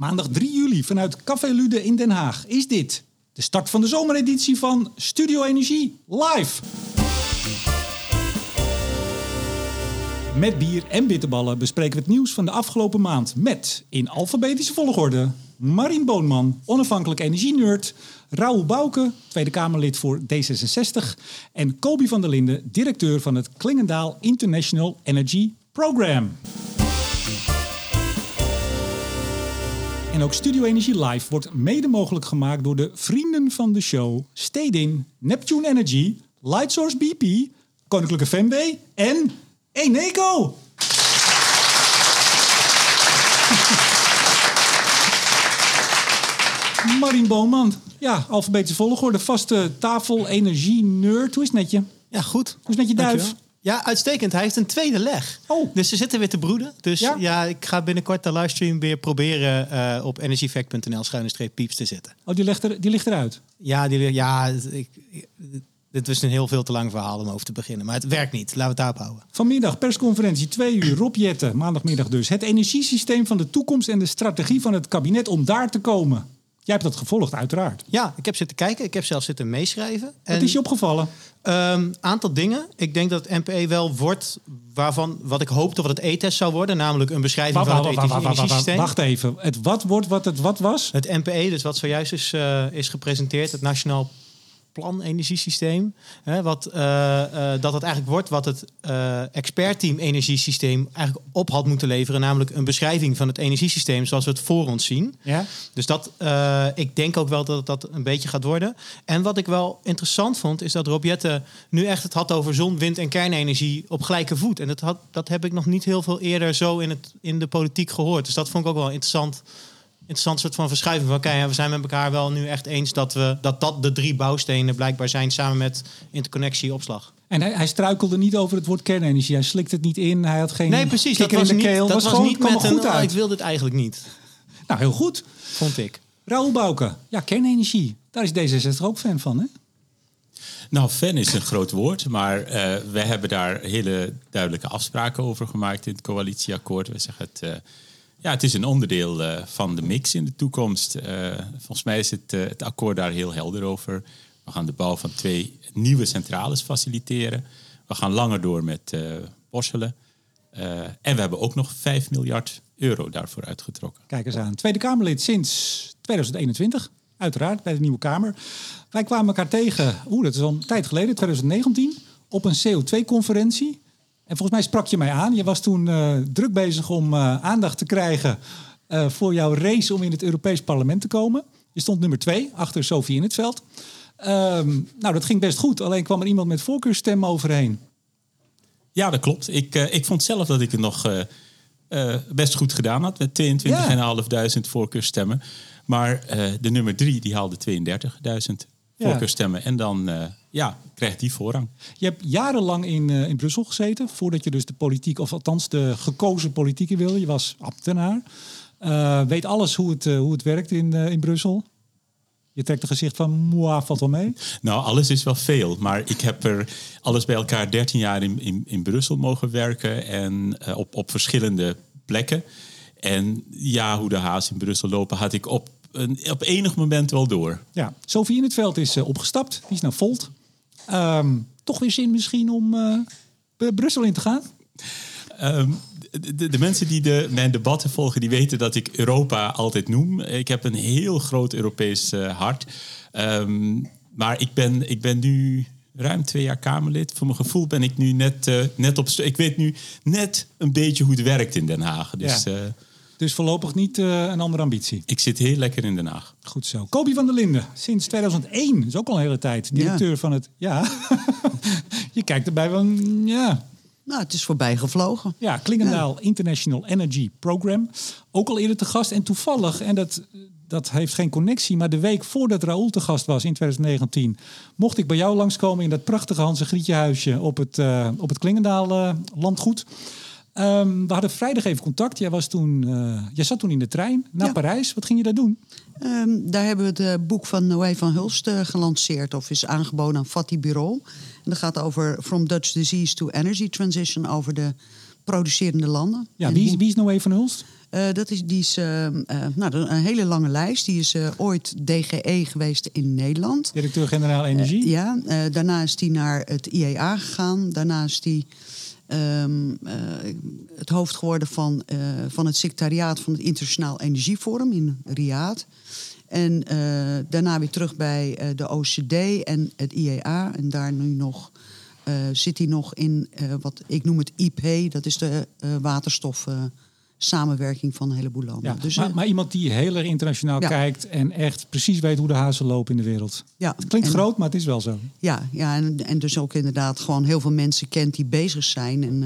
Maandag 3 juli vanuit Café Lude in Den Haag is dit de start van de zomereditie van Studio Energie live. Met bier en bitterballen bespreken we het nieuws van de afgelopen maand met in alfabetische volgorde Marien Boonman, onafhankelijk energienerd, Raoul Bouke, Tweede Kamerlid voor D66 en Kobi van der Linden, directeur van het Klingendaal International Energy Program. En ook Studio Energie Live wordt mede mogelijk gemaakt door de vrienden van de show Stedin, Neptune Energy, Lightsource BP, Koninklijke Femway en Eneco. Marien Boonman, ja, alfabetische volgorde, vaste tafel, energie, nerd. Hoe is het met je? Ja, goed. Hoe is het met je duif? Dankjewel. Ja, uitstekend. Hij heeft een tweede leg. Oh. Dus ze zitten weer te broeden. Dus Ja? ja, ik ga binnenkort de livestream weer proberen eh, op energiefact.nl schuine streep pieps te zetten. Oh, die ligt, er, die ligt eruit. Ja, die, ja ik, ik- dit was een heel veel te lang verhaal om over te beginnen. Maar het werkt niet. Laten we het daarop houden. Vanmiddag persconferentie 2 uur. Rob Jetten, maandagmiddag dus. Het energiesysteem van de toekomst en de strategie van het kabinet om daar te komen. Jij hebt dat gevolgd, uiteraard. Ja, ik heb zitten kijken. Ik heb zelfs zitten meeschrijven. Wat is je opgevallen? Een aantal dingen. Ik denk dat het NPE wel wordt waarvan wat ik hoopte wat het E-test zou worden. Namelijk een beschrijving van het energiesysteem. wacht even. Het wat wordt wat het wat was? Het NPE, dus wat zojuist is, eh, is gepresenteerd, het Nationaal Plan Energiesysteem. Hè, wat, eh, eh, dat het eigenlijk wordt wat het eh, expertteam energiesysteem eigenlijk op had moeten leveren. Namelijk een beschrijving van het energiesysteem zoals we het voor ons zien. Ja. Dus dat, ik denk ook wel dat dat een beetje gaat worden. En wat ik wel interessant vond, is dat Rob Jetten nu echt het had over zon, wind en kernenergie op gelijke voet. En dat, had, dat heb ik nog niet heel veel eerder zo in, het, in de politiek gehoord. Dus dat vond ik ook wel interessant. Interessant soort van verschuiving. Van, ja, we zijn met elkaar wel nu echt eens dat, we, dat dat de drie bouwstenen blijkbaar zijn samen met interconnectie opslag. En hij, hij struikelde niet over het woord kernenergie. Hij slikt het niet in. Hij had geen Nee, precies. Dat was in de niet, keel. dat was gewoon, niet met er een. goed oh, uit. ik wil dit eigenlijk niet, Nou, heel goed. vond ik. Raoul Bouke. Ja, kernenergie. Daar is D66 ook fan van, hè? Nou, fan is een groot woord, maar eh we hebben daar hele duidelijke afspraken over gemaakt in het coalitieakkoord. We zeggen het, eh, ja, het is een onderdeel eh, van de mix in de toekomst. Eh, volgens mij is het, eh, het akkoord daar heel helder over. We gaan de bouw van twee nieuwe centrales faciliteren. We gaan langer door met Borselen. Eh, en we hebben ook nog 5 miljard euro daarvoor uitgetrokken. Kijk eens aan. Tweede Kamerlid sinds 2021. Uiteraard, bij de Nieuwe Kamer. Wij kwamen elkaar tegen, oeh, dat is al een tijd geleden, 2019, op een CO2-conferentie. En volgens mij sprak je mij aan. Je was toen eh, druk bezig om eh, aandacht te krijgen eh, voor jouw race om in het Europees Parlement te komen. Je stond nummer twee, achter Sophie in het veld. Ehm, nou, dat ging best goed. Alleen kwam er iemand met voorkeurstem overheen. Ja, dat klopt. Ik, ik vond zelf dat ik het nog best goed gedaan had met 22.500 voorkeurstemmen. Maar eh, de nummer drie die haalde 32.000 Ja. Voorkeurstemmen. En dan eh, ja, krijgt die voorrang. Je hebt jarenlang in, eh, in Brussel gezeten, voordat je dus de politiek, of althans de gekozen politiek wilde. Je was ambtenaar. Eh, weet alles hoe het, hoe het werkt in, in Brussel. Je trekt een gezicht van, moi, valt wel mee. Nou, alles is wel veel. Maar ik heb er alles bij elkaar 13 jaar in, in, in Brussel mogen werken. En op, op verschillende plekken. En ja, hoe de haas in Brussel lopen, had ik op, een, op enig moment wel door. Ja, Sophie in het veld is eh, opgestapt. Die is naar Volt. Ehm, toch weer zin misschien om eh, B- Brussel in te gaan? Ehm, de, de, de mensen die de, mijn debatten volgen, die weten dat ik Europa altijd noem. Ik heb een heel groot Europees eh, hart. Ehm, maar ik ben, ik ben nu ruim twee jaar Kamerlid. Voor mijn gevoel ben ik nu net, eh, net op... Ik weet nu net een beetje hoe het werkt in Den Haag. Dus Ja. eh, Dus voorlopig niet eh, een andere ambitie. ik zit heel lekker in Den Haag. Goed zo. Kobi van der Linden, sinds 2001, is ook al een hele tijd, directeur van het... Ja, je kijkt erbij van, ja, Nou, het is voorbij gevlogen. Ja, Klingendaal International Energy Program. Ook al eerder te gast. En toevallig, en dat, dat heeft geen connectie... maar de week voordat Raoul te gast was in 2019... mocht ik bij jou langskomen in dat prachtige Hans en Grietje huisje... op het, eh, op het Klingendaal eh, landgoed. Ehm, we hadden vrijdag even contact. Jij, was toen, eh, jij zat toen in de trein naar Ja. Parijs. Wat ging je daar doen? Ehm, daar hebben we het eh, boek van Noé van Hulst eh, gelanceerd... of is aangeboden aan Fatty Bureau. En dat gaat over From Dutch Disease to Energy Transition... over de producerende landen. Ja, wie, wie is Noé van Hulst? Dat is, die is eh, eh, nou, een hele lange lijst. Die is ooit DGE geweest in Nederland. Directeur-generaal Energie. Ja, daarna is die naar het IEA gegaan. Daarna is die ehm, eh, het hoofd geworden van, eh, van het secretariaat van het Internationaal Energieforum in Riyadh. En eh, daarna weer terug bij de OCD en het IEA. En daar nu nog zit hij nog in wat ik noem het IP. Dat is de waterstof samenwerking van een heleboel landen. Ja, dus, maar, eh, maar iemand die heel erg internationaal Ja. kijkt en echt precies weet hoe de hazen lopen in de wereld. ja, Het klinkt en- groot, maar het is wel zo. Ja, ja en, en dus ook inderdaad gewoon heel veel mensen kent die bezig zijn. En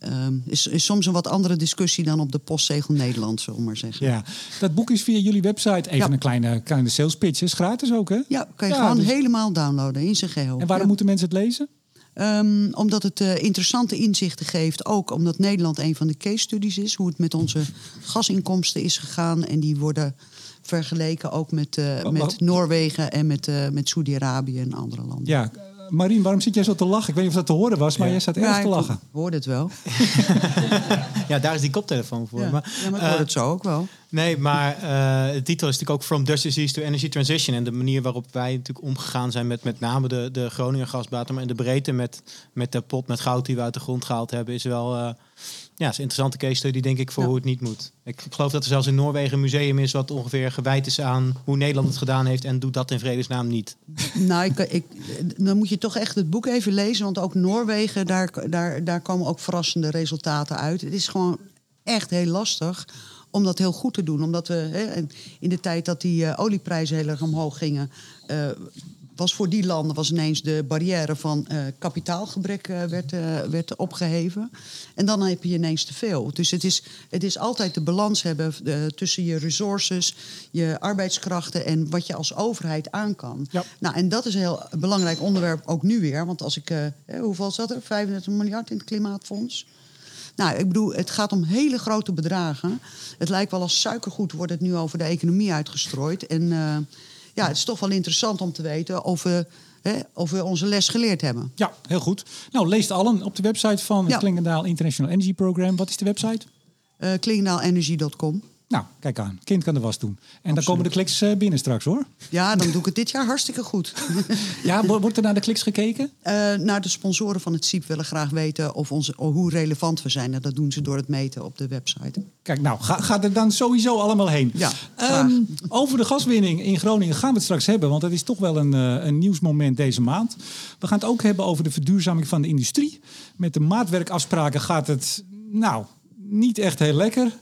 eh, ehm, is, is soms een wat andere discussie dan op de postzegel Nederland, zullen we maar zeggen. Ja, dat boek is via jullie website. Even Ja. een kleine, kleine sales pitch. Is gratis ook, hè? Ja, kan je gewoon dus- helemaal downloaden in zijn geheel. En waarom moeten mensen het lezen? Ehm, omdat het eh, interessante inzichten geeft. Ook omdat Nederland een van de case studies is. Hoe het met onze gasinkomsten is gegaan. En die worden vergeleken ook met, eh, met Noorwegen en met, eh, met Saudi-Arabië en andere landen. Ja, Marien, waarom zit jij zo te lachen? Ik weet niet of dat te horen was, maar Ja. jij staat Ja, erg te ik lachen. hoorde het wel. Ja, daar is die koptelefoon voor. Ja, Maar, ja, maar ik eh, hoorde het zo ook wel. Nee, maar eh, de titel is natuurlijk ook From Disease to Energy Transition. En de manier waarop wij natuurlijk omgegaan zijn met met name de, de Groninger gasbaten. Maar in de breedte met, met de pot met goud die we uit de grond gehaald hebben, is wel eh, ja, is een interessante case study, denk ik, voor Ja. hoe het niet moet. Ik geloof dat er zelfs in Noorwegen een museum is wat ongeveer gewijd is aan hoe Nederland het gedaan heeft. En doet dat in vredesnaam niet. Nou, ik, ik, dan moet je toch echt het boek even lezen. Want ook Noorwegen, daar, daar, daar komen ook verrassende resultaten uit. Het is gewoon echt heel lastig om dat heel goed te doen. Omdat we hè, in de tijd dat die eh, olieprijzen heel erg omhoog gingen... eh, was voor die landen was ineens de barrière van eh, kapitaalgebrek eh, werd, eh, werd opgeheven. En dan heb je ineens te veel. Dus het is, het is altijd de balans hebben tussen je resources, je arbeidskrachten en wat je als overheid aan kan. Ja. Nou, en dat is een heel belangrijk onderwerp ook nu weer. Want als ik, hoeveel zat er? 35 miljard in het klimaatfonds. Nou, ik bedoel, het gaat om hele grote bedragen. Het lijkt wel als suikergoed wordt het nu over de economie uitgestrooid. En ja, het is toch wel interessant om te weten of we, hè, of we onze les geleerd hebben. Ja, heel goed. Nou, lees het allen op de website van het Ja. Klingendaal International Energy Program. Wat is de website? Eh klingendalenergy.com. Nou, kijk aan. Kind kan de was doen. En dan komen de kliks eh, binnen straks, hoor. Ja, dan doe ik het dit jaar hartstikke goed. Ja, wo- wordt er naar de kliks gekeken? Eh, nou, de sponsoren van het SIEP willen graag weten of onze, of hoe relevant we zijn. En dat doen ze door het meten op de website. Kijk, nou, ga, ga er dan sowieso allemaal heen. Ja, Ehm, over de gaswinning in Groningen gaan we het straks hebben, want dat is toch wel een, eh, een nieuwsmoment deze maand. We gaan het ook hebben over de verduurzaming van de industrie. Met de maatwerkafspraken gaat het, nou, niet echt heel lekker.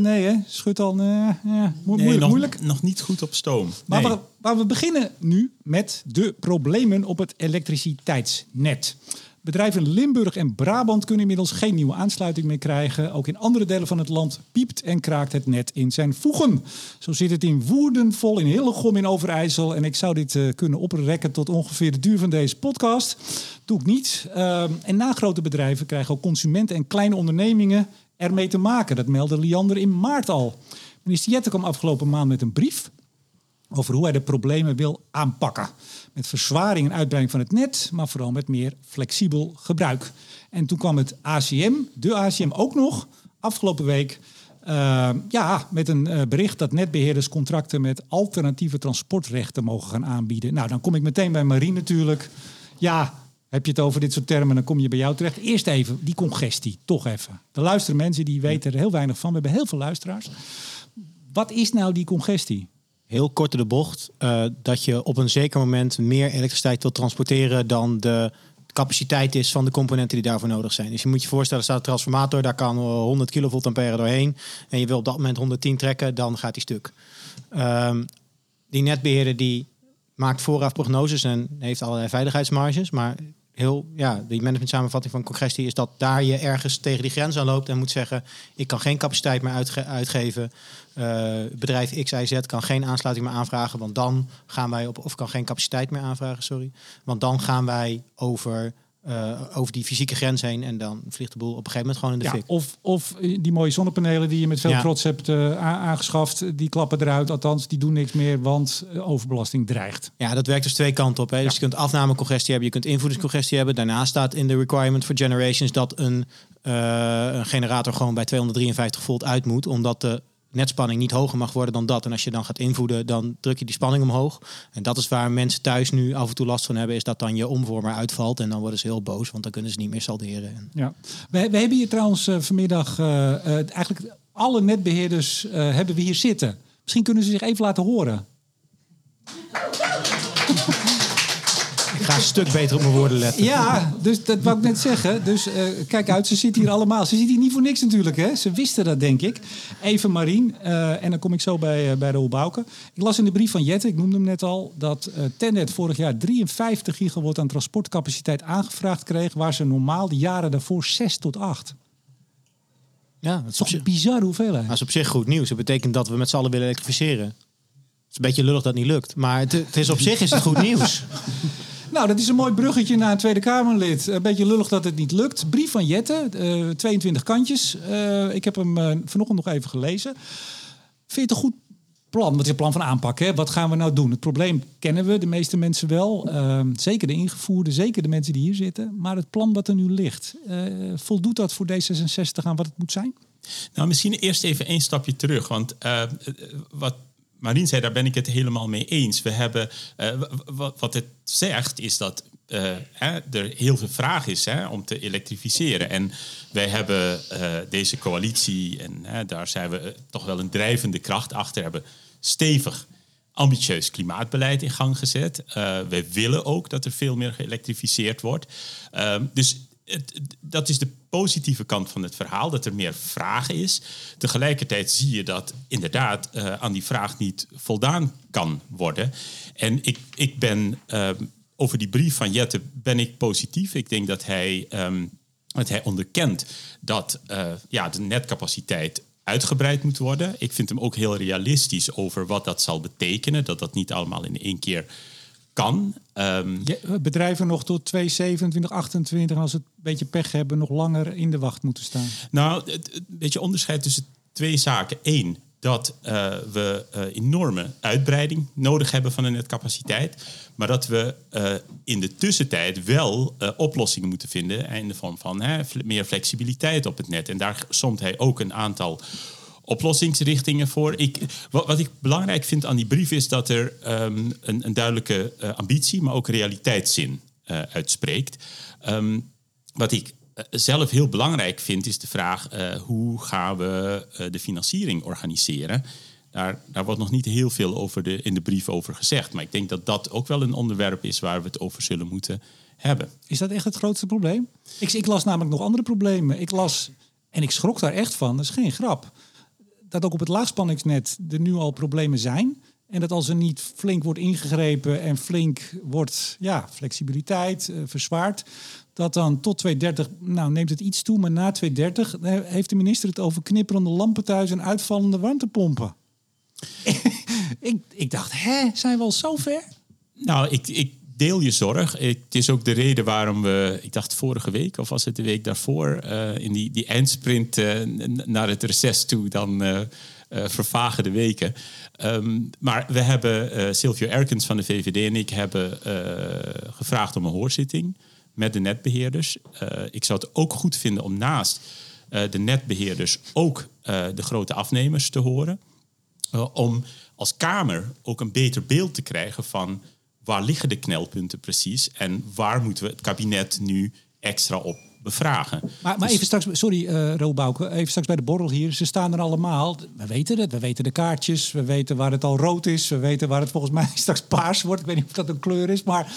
Nee hè? Schud al, eh, ja, mo- Nee, moeilijk. nog, moeilijk. nog niet goed op stoom. Maar, Nee. we, maar we beginnen nu met de problemen op het elektriciteitsnet. Bedrijven in Limburg en Brabant kunnen inmiddels geen nieuwe aansluiting meer krijgen. Ook in andere delen van het land piept en kraakt het net in zijn voegen. Zo zit het in Woerden vol, in Hillegom, in Overijssel. En ik zou dit eh, kunnen oprekken tot ongeveer de duur van deze podcast. Doe ik niet. Ehm, en na grote bedrijven krijgen ook consumenten en kleine ondernemingen ermee te maken. Dat meldde Liander in maart al. Minister Jette kwam afgelopen maand met een brief over hoe hij de problemen wil aanpakken. Met verzwaring en uitbreiding van het net, maar vooral met meer flexibel gebruik. En toen kwam het ACM, de ACM ook nog, afgelopen week... eh, ja, met een eh, bericht dat netbeheerders contracten met alternatieve transportrechten mogen gaan aanbieden. Nou, dan kom ik meteen bij Marie natuurlijk. Ja, heb je het over dit soort termen, dan kom je bij jou terecht. Eerst even die congestie, toch even. Er luisteren mensen die weten er heel weinig van. We hebben heel veel luisteraars. Wat is nou die congestie? Heel kort de bocht, eh, dat je op een zeker moment meer elektriciteit wil transporteren dan de capaciteit is van de componenten die daarvoor nodig zijn. Dus je moet je voorstellen, er staat een transformator, daar kan eh, 100 kilovolt ampère doorheen. En je wil op dat moment 110 trekken, dan gaat die stuk. Ehm, die netbeheerder die maakt vooraf prognoses en heeft allerlei veiligheidsmarges. Maar heel, ja, die managementsamenvatting van congestie is dat daar je ergens tegen die grens aan loopt en moet zeggen: ik kan geen capaciteit meer uitge- uitgeven. Eh, bedrijf X, Y, Z kan geen aansluiting meer aanvragen, want dan gaan wij op, of kan geen capaciteit meer aanvragen, sorry. Want dan gaan wij over, eh, over die fysieke grens heen en dan vliegt de boel op een gegeven moment gewoon in de Ja, fik. of, of die mooie zonnepanelen die je met veel Ja. trots hebt eh, aangeschaft, die klappen eruit. Althans, die doen niks meer, want eh, overbelasting dreigt. Ja, dat werkt dus twee kanten op. Hè. Dus je kunt afnamecongestie hebben, je kunt invoedingscongestie hebben. Daarnaast staat in de requirement for generations dat een een generator gewoon bij 253 volt uit moet, omdat de netspanning niet hoger mag worden dan dat. En als je dan gaat invoeden, dan druk je die spanning omhoog. En dat is waar mensen thuis nu af en toe last van hebben, is dat dan je omvormer uitvalt. En dan worden ze heel boos, want dan kunnen ze niet meer salderen. En Ja. We, hebben hier trouwens eh, vanmiddag eh, eh, eigenlijk alle netbeheerders eh, hebben we hier zitten. Misschien kunnen ze zich even laten horen. Ik ga een stuk beter op mijn woorden letten. Ja, dus dat wou ik net zeggen. Dus eh, kijk uit, ze zitten hier allemaal. Ze zitten hier niet voor niks natuurlijk, hè? Ze wisten dat, denk ik. Even Marien, eh, en dan kom ik zo bij, eh, bij Roel Bouke. Ik las in de brief van Jette, ik noemde hem net al... dat eh Tennet vorig jaar 53 gigawatt aan transportcapaciteit aangevraagd kreeg... waar ze normaal de jaren daarvoor 6 tot 8. Ja, dat is toch zich, een bizarre hoeveelheid. dat is op zich goed nieuws. Dat betekent dat we met z'n allen willen elektrificeren. Het is een beetje lullig dat het niet lukt. Maar het, het is op zich is het goed nieuws. Nou, dat is een mooi bruggetje naar een Tweede Kamerlid. Een beetje lullig dat het niet lukt. Brief van Jette, eh, 22 kantjes. Eh, ik heb hem eh, vanochtend nog even gelezen. Vind je het een goed plan? Wat is het plan van aanpak? Hè? Wat gaan we nou doen? Het probleem kennen we, de meeste mensen wel. Eh, zeker de ingevoerde, zeker de mensen die hier zitten. Maar het plan wat er nu ligt, voldoet dat voor D66 aan wat het moet zijn? Nou, misschien eerst even één stapje terug. Want wat Marien zei, daar ben ik het helemaal mee eens. We hebben, eh, wat het zegt, is dat eh, hè, er heel veel vraag is hè, om te elektrificeren. En wij hebben eh, deze coalitie, en hè, daar zijn we toch wel een drijvende kracht achter, hebben stevig ambitieus klimaatbeleid in gang gezet. Wij willen ook dat er veel meer geëlektrificeerd wordt. Ehm, dus dat is de positieve kant van het verhaal, dat er meer vraag is. Tegelijkertijd zie je dat inderdaad eh, aan die vraag niet voldaan kan worden. En ik, ik ben ehm, over die brief van Jette ben ik positief. Ik denk dat hij, ehm, dat hij onderkent dat eh, ja, de netcapaciteit uitgebreid moet worden. Ik vind hem ook heel realistisch over wat dat zal betekenen. Dat dat niet allemaal in één keer kan. Ehm, Ja, bedrijven nog tot 2027, 28, als het een beetje pech hebben, nog langer in de wacht moeten staan. Nou, een beetje onderscheid tussen twee zaken. Eén, dat eh, we eh, enorme uitbreiding nodig hebben van de netcapaciteit. Maar dat we eh, in de tussentijd wel oplossingen moeten vinden. In de vorm van hè, meer flexibiliteit op het net. En daar somt hij ook een aantal oplossingsrichtingen voor. Ik, wat, ik belangrijk vind aan die brief is dat er ehm, een, een duidelijke eh, ambitie, maar ook realiteitszin eh, uitspreekt. Ehm, wat ik eh, zelf heel belangrijk vind, is de vraag hoe gaan we de financiering organiseren. Daar, daar wordt nog niet heel veel over in de brief over gezegd. Maar ik denk dat dat ook wel een onderwerp is waar we het over zullen moeten hebben. Is dat echt het grootste probleem? Ik, ik las namelijk nog andere problemen. Ik las, en ik schrok daar echt van, dat is geen grap, dat ook op het laagspanningsnet er nu al problemen zijn. En dat als er niet flink wordt ingegrepen en flink wordt ja, flexibiliteit eh, verzwaard, dat dan tot 2030, nou neemt het iets toe, maar na 2030 eh, heeft de minister het over knipperende lampen thuis en uitvallende warmtepompen. ik, ik dacht, hè, zijn we al zo ver? Nou, ik, ik deel je zorg. Het is ook de reden waarom we, ik dacht vorige week of was het de week daarvoor, eh, in die, die eindsprint eh, naar het reces toe, dan eh, vervagen de weken. Ehm, maar we hebben, Silvio Erkens van de VVD en ik hebben gevraagd om een hoorzitting met de netbeheerders. Eh, ik zou het ook goed vinden om naast de netbeheerders ook de grote afnemers te horen. Uh, om als Kamer ook een beter beeld te krijgen van waar liggen de knelpunten precies en waar moeten we het kabinet nu extra op bevragen. Maar, maar Dus- even straks, sorry uh, Ro Bouke, even straks bij de borrel hier. Ze staan er allemaal. We weten het, we weten de kaartjes, we weten waar het al rood is, we weten waar het volgens mij straks paars wordt. Ik weet niet of dat een kleur is, maar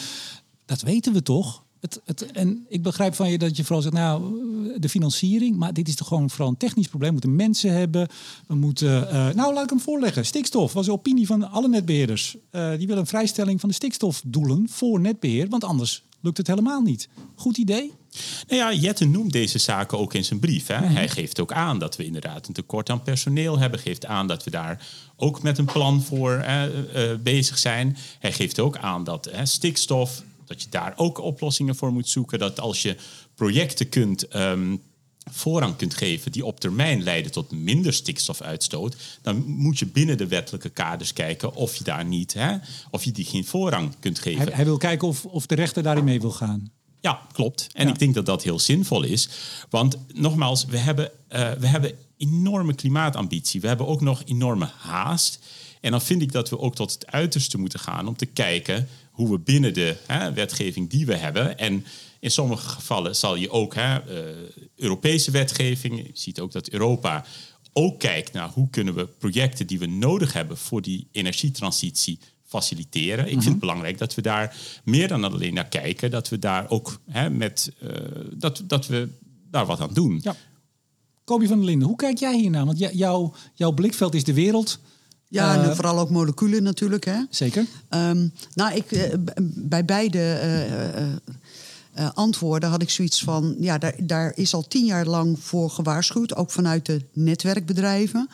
dat weten we toch? Het, het, en ik begrijp van je dat je vooral zegt, nou, de financiering, maar dit is toch gewoon vooral een technisch probleem. We moeten mensen hebben, we moeten, uh, nou laat ik hem voorleggen. Stikstof was de opinie van alle netbeheerders. Uh, die willen een vrijstelling van de stikstofdoelen voor netbeheer, want anders lukt het helemaal niet. Goed idee? Nou ja, Jette noemt deze zaken ook in zijn brief. Hè. Hij geeft ook aan dat we inderdaad een tekort aan personeel hebben. Geeft aan dat we daar ook met een plan voor uh, bezig zijn. Hij geeft ook aan dat stikstof, dat je daar ook oplossingen voor moet zoeken. Dat als je projecten kunt um, voorrang kunt geven die op termijn leiden tot minder stikstofuitstoot, dan moet je binnen de wettelijke kaders kijken of je daar niet, hè, of je die geen voorrang kunt geven. Hij, hij wil kijken of, of de rechter daarin mee wil gaan. Ja, klopt. En Ja. ik denk dat dat heel zinvol is. Want nogmaals, we hebben, eh, we hebben enorme klimaatambitie. We hebben ook nog enorme haast. En dan vind ik dat we ook tot het uiterste moeten gaan om te kijken hoe we binnen de hè, wetgeving die we hebben. En in sommige gevallen zal je ook hè, eh, Europese wetgeving. Je ziet ook dat Europa ook kijkt naar hoe kunnen we projecten die we nodig hebben voor die energietransitie faciliteren. Ik vind het belangrijk dat we daar meer dan alleen naar kijken. Dat we daar ook hè, met eh, dat, dat we daar wat aan doen. Ja. Kobi van der Linden, hoe kijk jij hiernaar? Want jouw, jouw blikveld is de wereld. Ja, en Eh, vooral ook moleculen natuurlijk. Hè? Zeker. Ehm, nou, ik, eh, bij beide eh, eh, eh, antwoorden had ik zoiets van... ja, daar, daar is al tien jaar lang voor gewaarschuwd, ook vanuit de netwerkbedrijven.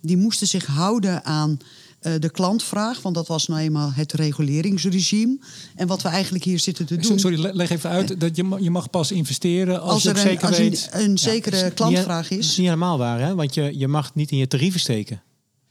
Die moesten zich houden aan eh, de klantvraag, want dat was nou eenmaal het reguleringsregime. En wat we eigenlijk hier zitten te doen... Sorry, le- leg even uit. Dat je, je mag pas investeren als, als je er ook een, zeker als een, weet... een zekere klantvraag Dat is... is niet helemaal waar, hè? Want je, je mag niet in je tarieven steken.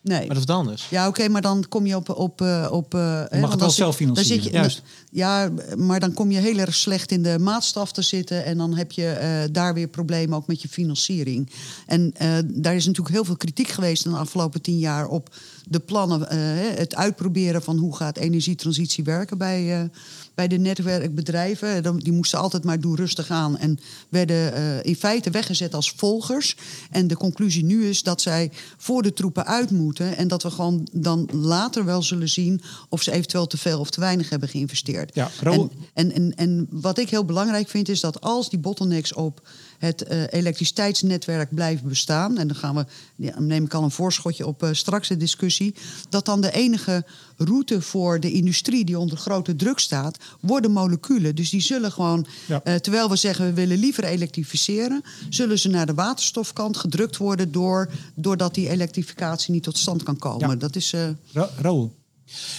Nee. Maar dat is wat anders. Ja, oké, maar dan kom je op... op, eh, op eh, hè, het want wel zelf financieren. zit je- Juist. Ja, maar dan kom je heel erg slecht in de maatstaf te zitten... en dan heb je eh, daar weer problemen ook met je financiering. En daar is natuurlijk heel veel kritiek geweest... in de afgelopen tien jaar op de plannen... het uitproberen van hoe gaat energietransitie werken bij... eh, bij de netwerkbedrijven, Dan- die moesten altijd maar doen rustig aan en werden eh, in feite weggezet als volgers. En de conclusie nu is dat zij voor de troepen uit moeten en dat we gewoon dan later wel zullen zien of ze eventueel te veel of te weinig hebben geïnvesteerd. Ja, en, en, en, en wat ik heel belangrijk vind is dat als die bottlenecks op het eh, elektriciteitsnetwerk blijven bestaan, en dan gaan we, ja, neem ik al een voorschotje op eh, straks de discussie, dat dan de enige route voor de industrie die onder grote druk staat, worden moleculen. Dus die zullen gewoon, Ja. eh, terwijl we zeggen we willen liever elektrificeren, zullen ze naar de waterstofkant gedrukt worden door, doordat die elektrificatie niet tot stand kan komen. Ja. Dat is. eh, Ra Raoul,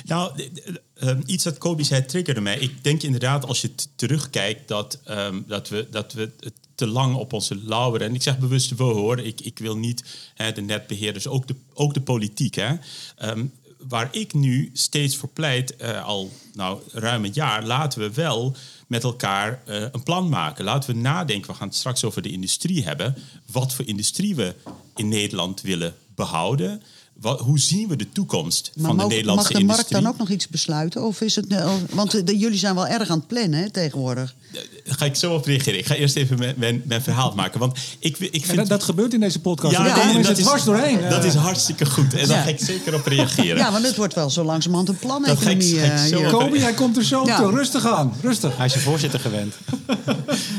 Nou, ehm, iets dat Kobi zei triggerde mij. Ik denk inderdaad, als je terugkijkt, dat, ehm, dat, we, dat we het te lang op onze lauweren... en ik zeg bewust we hoor, ik, ik wil niet hè, de netbeheerders, ook de, ook de politiek... Hè, Ehm, waar ik nu steeds voor pleit, eh, al nou, ruim een jaar... laten we wel met elkaar eh, een plan maken. Laten we nadenken, we gaan het straks over de industrie hebben... wat voor industrie we in Nederland willen behouden... Wat, hoe zien we de toekomst maar van de Nederlandse mag de markt industrie? dan ook nog iets besluiten? Of is het, eh, want eh, de- jullie zijn wel erg aan het plannen hè, tegenwoordig. Daar ga ik zo op reageren. Ik ga eerst even mijn, mijn, mijn verhaal maken. Want ik, ik vind... dat, dat gebeurt in deze podcast. ja, dat mensen dwars doorheen. Dat Eh, is hartstikke goed. En daar Ja. ga ik zeker op reageren. Ja, want het wordt wel zo langzamerhand een Dat ga ik- planeconomie. ga ik eh, zo op- Kobi, jij komt er zo Ja. toe. Rustig aan. Rustig. Hij is je voorzitter gewend.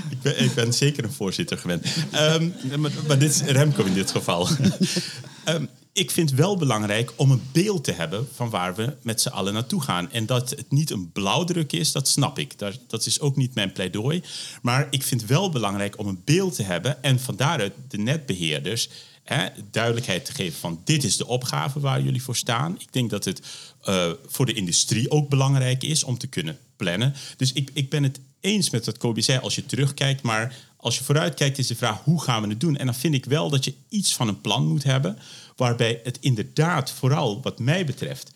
Ik, ben, ik ben zeker een voorzitter gewend. Ehm, maar, maar dit is Remco in dit geval. Ehm, ik vind wel belangrijk om een beeld te hebben van waar we met z'n allen naartoe gaan. En dat het niet een blauwdruk is, dat snap ik. Daar, dat is ook niet mijn pleidooi. Maar ik vind wel belangrijk om een beeld te hebben en van daaruit de netbeheerders hè, duidelijkheid te geven van dit is de opgave waar jullie voor staan. Ik denk dat het eh, voor de industrie ook belangrijk is om te kunnen plannen. Dus ik, ik ben het eens met wat Kobi zei als je terugkijkt, maar als je vooruitkijkt is de vraag hoe gaan we het doen? En dan vind ik wel dat je iets van een plan moet hebben waarbij het inderdaad vooral wat mij betreft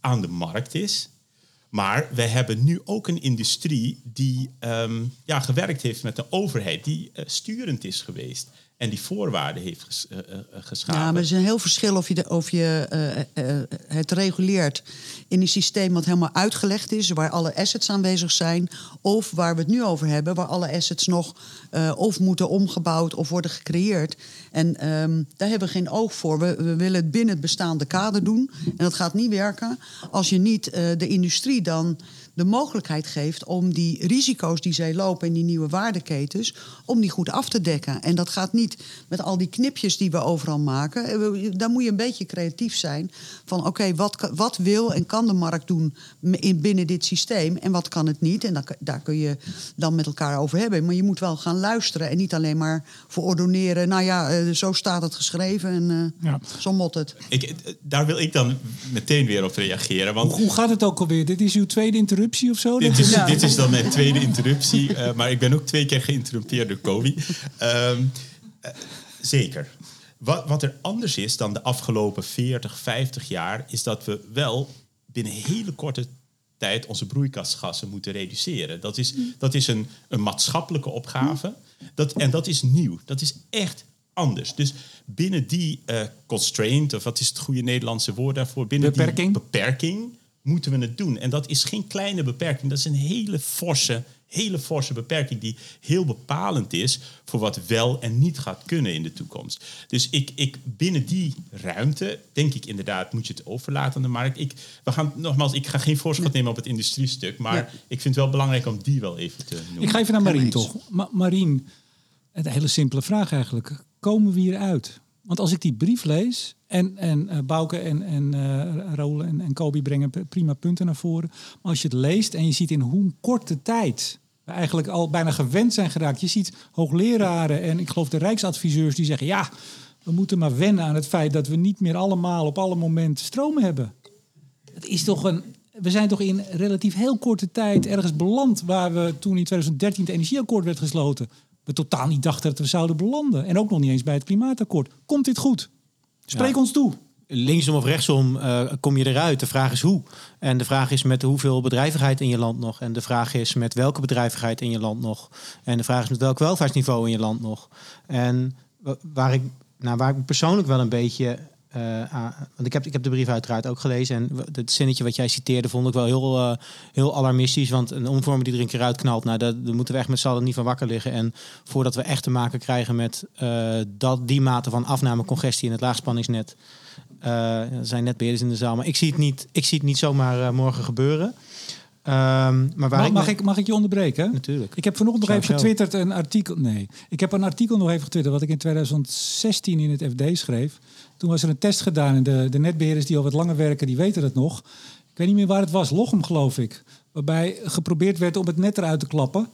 aan de markt is. Maar we hebben nu ook een industrie die ehm, ja, gewerkt heeft met de overheid, die eh, sturend is geweest en die voorwaarden heeft ges, eh, eh, geschapen. Ja, maar er is een heel verschil of je, of je eh, eh, het reguleert in een systeem wat helemaal uitgelegd is, waar alle assets aanwezig zijn, of waar we het nu over hebben, waar alle assets nog eh, of moeten omgebouwd of worden gecreëerd. En ehm, daar hebben we geen oog voor. We, we willen het binnen het bestaande kader doen. En dat gaat niet werken als je niet eh, de industrie dan de mogelijkheid geeft om die risico's die zij lopen in die nieuwe waardeketens, om die goed af te dekken. En dat gaat niet met al die knipjes die we overal maken. Eh, Daar moet je een beetje creatief zijn. Van oké, wat, wat wil en kan de markt doen in, binnen dit systeem en wat kan het niet? En dan, daar kun je dan met elkaar over hebben. Maar je moet wel gaan luisteren en niet alleen maar verordoneren. Nou ja, eh, zo staat het geschreven en eh, Ja. zo mot het. Ik, daar wil ik dan meteen weer op reageren. Want Hoe, hoe gaat het ook alweer? Dit is uw tweede interruptie of zo? Dit is, Ja. dit is dan mijn tweede interruptie, eh, maar ik ben ook twee keer geïnterrumpeerd door Kobe. Ehm, eh, zeker. Wat, wat er anders is dan de afgelopen 40, 50 jaar, is dat we wel binnen hele korte tijd onze broeikasgassen moeten reduceren. Dat is, dat is een, een maatschappelijke opgave. Dat, en dat is nieuw. Dat is echt anders. Dus binnen die eh, constraint, of wat is het goede Nederlandse woord daarvoor? Binnen Beperking. die beperking moeten we het doen. En dat is geen kleine beperking. Dat is een hele forse, hele forse beperking die heel bepalend is voor wat wel en niet gaat kunnen in de toekomst. Dus ik, ik binnen die ruimte denk ik inderdaad moet je het overlaten aan de markt. Ik, we gaan nogmaals, ik ga geen voorschot nemen op het industriestuk, maar Ja. ik vind het wel belangrijk om die wel even te noemen. Ik ga even naar Marien toch. Ma Marien, een hele simpele vraag eigenlijk. Komen we hieruit? Want als ik die brief lees, en, en eh, Bouke en, en Raoul en, en Kobi brengen prima punten naar voren. Maar als je het leest en je ziet in hoe korte tijd we eigenlijk al bijna gewend zijn geraakt. Je ziet hoogleraren en ik geloof de rijksadviseurs die zeggen... ja, we moeten maar wennen aan het feit dat we niet meer allemaal op alle momenten stroom hebben. Het is toch een. We zijn toch in relatief heel korte tijd ergens beland waar we toen in 2013 het energieakkoord werd gesloten. We totaal niet dachten dat we zouden belanden. En ook nog niet eens bij het klimaatakkoord. Komt dit goed? Spreek Ja. ons toe. linksom of rechtsom eh, kom je eruit. De vraag is hoe. En de vraag is met hoeveel bedrijvigheid in je land nog. En de vraag is met welke bedrijvigheid in je land nog. En de vraag is met welk welvaartsniveau in je land nog. En wa- waar ik, nou, waar ik persoonlijk wel een beetje... eh, aan- want ik heb, ik heb de brief uiteraard ook gelezen. En het zinnetje wat jij citeerde vond ik wel heel, eh, heel alarmistisch. Want een omvormer die er een keer uitknalt... Nou, daar, moeten we echt met z'n allen niet van wakker liggen. En voordat we echt te maken krijgen met eh, dat, die mate van afname congestie in het laagspanningsnet... Er zijn net beheerders in de zaal, maar ik zie het niet, ik zie het niet zomaar morgen gebeuren. Ehm, maar waar Mag, ik, mag, ik, mag ik je onderbreken? Natuurlijk. Ik heb vanochtend nog even getwitterd een artikel. Nee, ik heb een artikel nog even getwitterd wat ik in 2016 in het FD schreef. Toen was er een test gedaan en de, de netbeheerders die al wat langer werken, die weten het nog. Ik weet niet meer waar het was, Lochem geloof ik. Waarbij geprobeerd werd om het net eruit te klappen.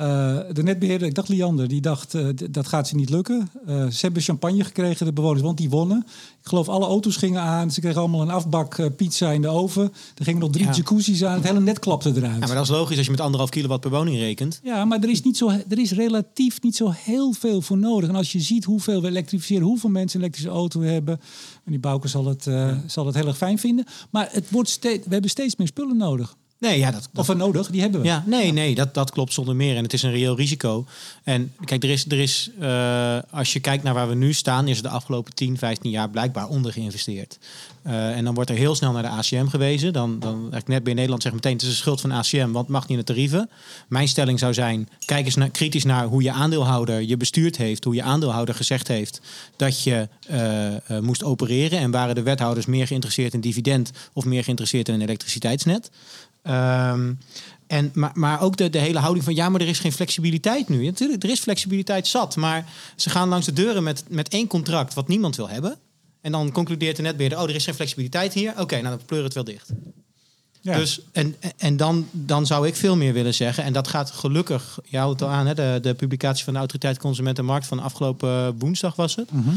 Eh, de netbeheerder, ik dacht Liander, die dacht eh, dat gaat ze niet lukken. Eh, ze hebben champagne gekregen, de bewoners, want die wonnen. Ik geloof alle auto's gingen aan. Ze kregen allemaal een afbak pizza in de oven. Er gingen nog drie Ja. jacuzzi's aan. Het hele net klapte eruit. Ja, maar dat is logisch als je met anderhalf kilowatt per woning rekent. Ja, maar er is, niet zo, er is relatief niet zo heel veel voor nodig. En als je ziet hoeveel we elektrificeren, hoeveel mensen een elektrische auto hebben. En die Bouke zal het, zal het heel erg fijn vinden. Maar het wordt steeds, we hebben steeds meer spullen nodig. Nee, ja, dat, Of we nodig, die hebben we. Ja, nee, nee, dat, dat klopt zonder meer. En het is een reëel risico. En kijk, er is, er is eh, als je kijkt naar waar we nu staan, is er de afgelopen 10, 15 jaar blijkbaar onder geïnvesteerd. Eh, en dan wordt er heel snel naar de ACM gewezen. Dan, dan net bij Nederland zegt meteen, het is een schuld van ACM, want het mag niet in de tarieven. Mijn stelling zou zijn, kijk eens naar, kritisch naar hoe je aandeelhouder je bestuurd heeft, hoe je aandeelhouder gezegd heeft dat je eh, moest opereren. En waren de wethouders meer geïnteresseerd in dividend of meer geïnteresseerd in een elektriciteitsnet? Ehm, en, maar, maar ook de, de hele houding van ja, maar er is geen flexibiliteit nu. Ja, Natuurlijk, er is flexibiliteit zat, maar ze gaan langs de deuren met, met één contract wat niemand wil hebben. En dan concludeert de netbeheerder, oh, er is geen flexibiliteit hier. Oké, nou dan pleur het wel dicht. Ja. Dus, en en dan, dan zou ik veel meer willen zeggen. En dat gaat gelukkig, je houdt het al aan, hè, de, de publicatie van de Autoriteit Consument en Markt van afgelopen woensdag was het. Mhm.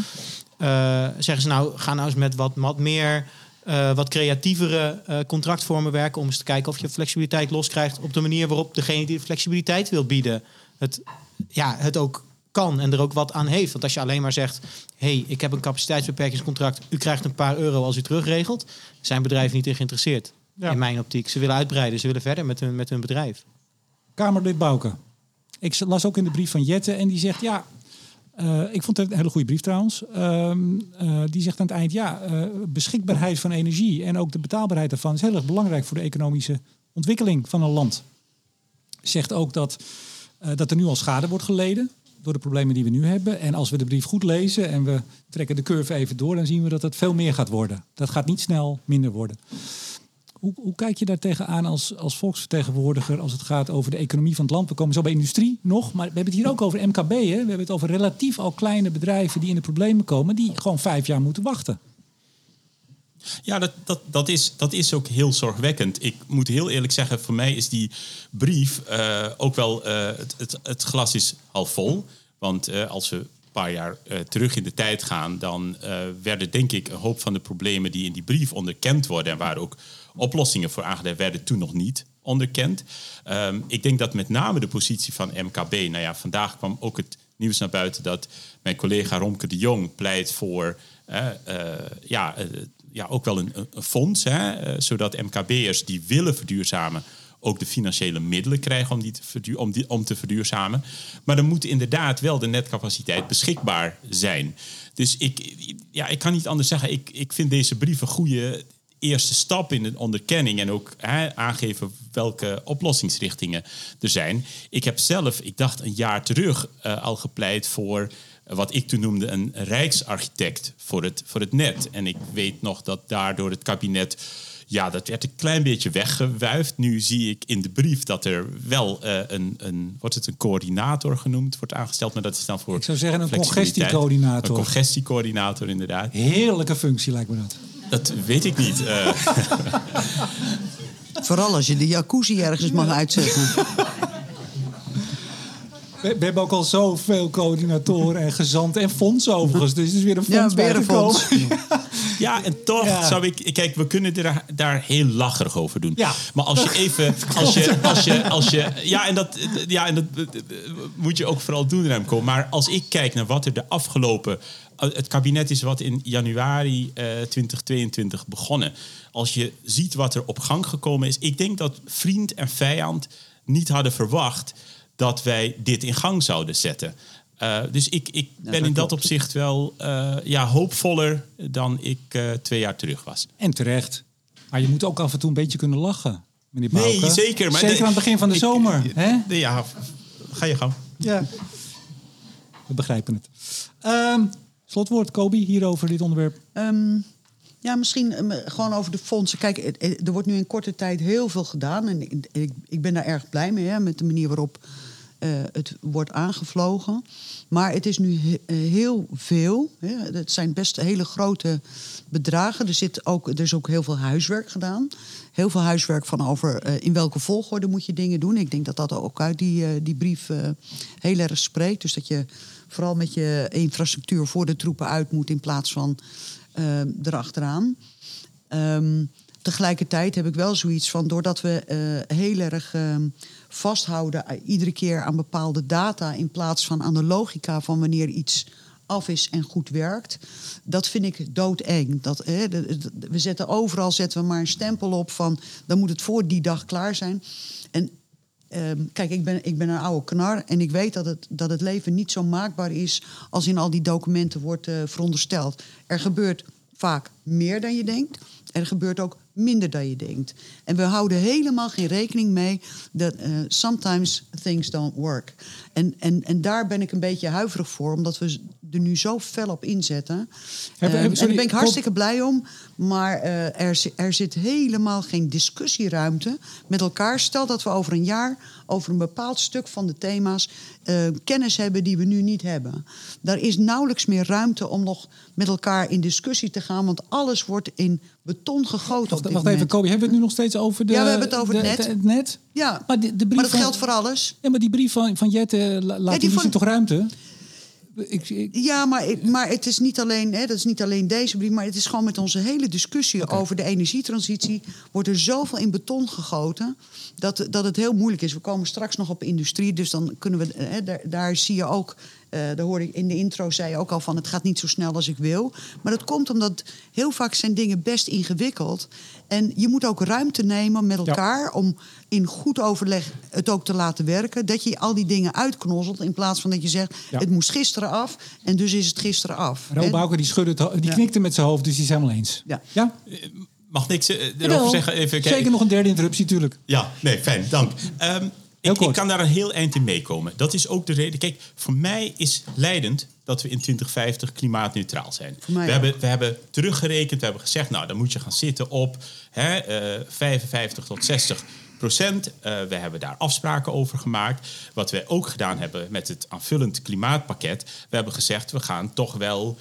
Eh, zeggen ze nou, ga nou eens met wat, wat meer, eh, wat creatievere eh, contractvormen werken. Om eens te kijken of je flexibiliteit loskrijgt op de manier waarop degene die de flexibiliteit wil bieden, het, ja, het ook kan en er ook wat aan heeft. Want als je alleen maar zegt, hey, ik heb een capaciteitsbeperkingscontract, u krijgt een paar euro als u terugregelt, zijn bedrijven niet in geïnteresseerd. Ja. In mijn optiek. Ze willen uitbreiden, ze willen verder met hun, met hun bedrijf. Kamerlid Bouke. Ik las ook in de brief van Jette en die zegt ja. Eh, ik vond het een hele goede brief trouwens. Ehm, eh, die zegt aan het eind ja, eh, beschikbaarheid van energie en ook de betaalbaarheid daarvan is heel erg belangrijk voor de economische ontwikkeling van een land. Zegt ook dat, dat er nu al schade wordt geleden door de problemen die we nu hebben. En als we de brief goed lezen en we trekken de curve even door, dan zien we dat het veel meer gaat worden. Dat gaat niet snel minder worden. Hoe, hoe kijk je daar tegenaan als, als volksvertegenwoordiger als het gaat over de economie van het land? We komen zo bij industrie nog, maar we hebben het hier ook over MKB. Hè? We hebben het over relatief al kleine bedrijven die in de problemen komen, die gewoon vijf jaar moeten wachten. Ja, dat, dat, dat, is, dat is ook heel zorgwekkend. Ik moet heel eerlijk zeggen, voor mij is die brief eh, ook wel... eh, het, het, het glas is half vol. Want eh, als we een paar jaar terug in de tijd gaan... dan werden denk ik een hoop van de problemen die in die brief onderkend worden... en waar ook oplossingen voor aangeduid werden toen nog niet onderkend. Ehm, ik denk dat met name de positie van MKB... Nou ja, vandaag kwam ook het nieuws naar buiten dat mijn collega Romke de Jong pleit voor... eh, ja, eh, ja, ook wel een, een fonds, hè, eh, zodat MKB'ers die willen verduurzamen ook de financiële middelen krijgen om, die te om, die, om te verduurzamen. Maar dan moet inderdaad wel de netcapaciteit beschikbaar zijn. Dus ik, ja, ik kan niet anders zeggen. Ik, ik vind deze brief een goede eerste stap in de onderkenning en ook hè, aangeven welke oplossingsrichtingen er zijn. Ik heb zelf, ik dacht een jaar terug, uh, al gepleit voor wat ik toen noemde een rijksarchitect voor het, voor het net. En ik weet nog dat daardoor het kabinet ja, dat werd een klein beetje weggewuifd. Nu zie ik in de brief dat er wel uh, een, een, wordt het een coördinator genoemd, wordt aangesteld, maar dat is dan voor. Ik zou zeggen een congestiecoördinator. Een congestiecoördinator, inderdaad. Heerlijke functie lijkt me dat. Dat weet ik niet. Uh. Vooral als je de jacuzzi ergens mag uitzetten. We, we, hebben ook al zoveel coördinatoren en gezanten en fondsen overigens. Dus het is weer een fonds ja, weer een fonds. Ja, en toch ja. zou ik... Kijk, we kunnen er, daar heel lacherig over doen. Ja. Maar als je even... Als je, als je, als je, ja, en dat, ja, en dat moet je ook vooral doen, Remco. Maar als ik kijk naar wat er de afgelopen... Het kabinet is wat in januari uh, 2022 begonnen. Als je ziet wat er op gang gekomen is... Ik denk dat vriend en vijand niet hadden verwacht dat wij dit in gang zouden zetten. Uh, dus ik, ik ja, ben in dat klopt. opzicht wel uh, ja, hoopvoller dan ik uh, twee jaar terug was. En terecht. Maar je moet ook af en toe een beetje kunnen lachen, meneer Bouke. Nee, zeker. Maar zeker de, aan het begin van de ik, zomer. hè? De, ja, ga je gang. Ja, we begrijpen het. Um, slotwoord, Kobi, hier over dit onderwerp. Um, ja, misschien um, gewoon over de fondsen. Kijk, er wordt nu in korte tijd heel veel gedaan. En ik, ik, ben daar erg blij mee, hè, met de manier waarop uh, het wordt aangevlogen. Maar het is nu he heel veel. Hè. Het zijn best hele grote bedragen. Er, zit ook, er is ook heel veel huiswerk gedaan. Heel veel huiswerk van over in welke volgorde moet je dingen doen. Ik denk dat dat ook uit die, die brief heel erg spreekt. Dus dat je vooral met je infrastructuur voor de troepen uit moet in plaats van erachteraan. Um, tegelijkertijd heb ik wel zoiets van, doordat we uh, heel erg uh, vasthouden uh, iedere keer aan bepaalde data in plaats van aan de logica van wanneer iets af is en goed werkt, dat vind ik doodeng. Dat, we zetten overal zetten we maar een stempel op van dan moet het voor die dag klaar zijn. En um, kijk, ik ben, ik ben een oude knar en ik weet dat het, dat het leven niet zo maakbaar is als in al die documenten wordt uh, verondersteld. Er gebeurt vaak meer dan je denkt. Er gebeurt ook minder dan je denkt. En we houden helemaal geen rekening mee dat uh, sometimes things don't work. En, en, en daar ben ik een beetje huiverig voor, omdat we er nu zo fel op inzetten. Hebben, en daar ben ik hartstikke blij om. Maar uh, er, er zit helemaal geen discussieruimte met elkaar. Stel dat we over een jaar over een bepaald stuk van de thema's uh, kennis hebben die we nu niet hebben. Daar is nauwelijks meer ruimte om nog met elkaar in discussie te gaan, want alles wordt in beton gegoten. Wacht, wacht even, Kobi, hebben we het nu nog steeds over de. Ja, we hebben het over de, het net. Het net? Ja, maar, de, de brief maar dat van, geldt voor alles. Ja, maar die brief van, van Jette laat ja, die toch ruimte? Ik, ik... Ja, maar, maar het is niet alleen, hè, dat is niet alleen deze brief, maar het is gewoon met onze hele discussie okay. over de energietransitie. Wordt er zoveel in beton gegoten dat, dat het heel moeilijk is. We komen straks nog op industrie, dus dan kunnen we. Hè, daar, daar zie je ook. Uh, daar hoorde ik in de intro zei je ook al van het gaat niet zo snel als ik wil. Maar dat komt omdat heel vaak zijn dingen best ingewikkeld. En je moet ook ruimte nemen met elkaar ja. om in goed overleg het ook te laten werken. Dat je al die dingen uitknozelt in plaats van dat je zegt ja. het moest gisteren af en dus is het gisteren af. Rob Bouke die schudde het, die knikte met zijn hoofd, dus die is helemaal eens. Ja. ja? Mag niks uh, erover zeggen? Even, Zeker nog een derde interruptie, natuurlijk. Ja, nee, fijn, dank. Um, ik, ik, kan daar een heel eind in meekomen. Dat is ook de reden. Kijk, voor mij is leidend dat we in 2050 klimaatneutraal zijn. We hebben, we hebben teruggerekend, we hebben gezegd, nou, dan moet je gaan zitten op hè, uh, 55 tot 60 procent. Uh, we hebben daar afspraken over gemaakt. Wat wij ook gedaan hebben met het aanvullend klimaatpakket, we hebben gezegd, we gaan toch wel,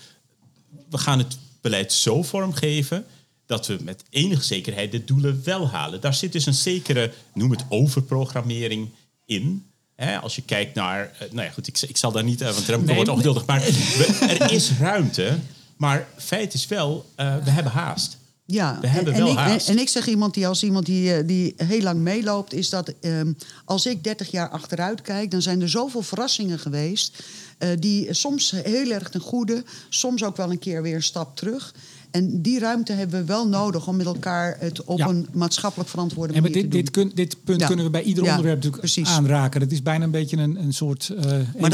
we gaan het beleid zo vormgeven dat we met enige zekerheid de doelen wel halen. Daar zit dus een zekere, noem het overprogrammering in. Hè, als je kijkt naar, uh, nou ja goed, ik, ik zal daar niet, uh, want Remco nee, wordt ongeduldig, maar we, er is ruimte. Maar feit is wel, uh, we hebben haast. Ja, we hebben en, wel en, haast. Ik, en ik zeg iemand die als iemand die, die heel lang meeloopt, is dat um, als ik 30 jaar achteruit kijk, dan zijn er zoveel verrassingen geweest. Uh, die soms heel erg ten goede, soms ook wel een keer weer een stap terug. En die ruimte hebben we wel nodig om met elkaar het op Ja. een maatschappelijk verantwoorde En manier dit, te doen. dit, kun- dit punt Ja. kunnen we bij ieder Ja, onderwerp natuurlijk precies. aanraken. Het is bijna een beetje een, een soort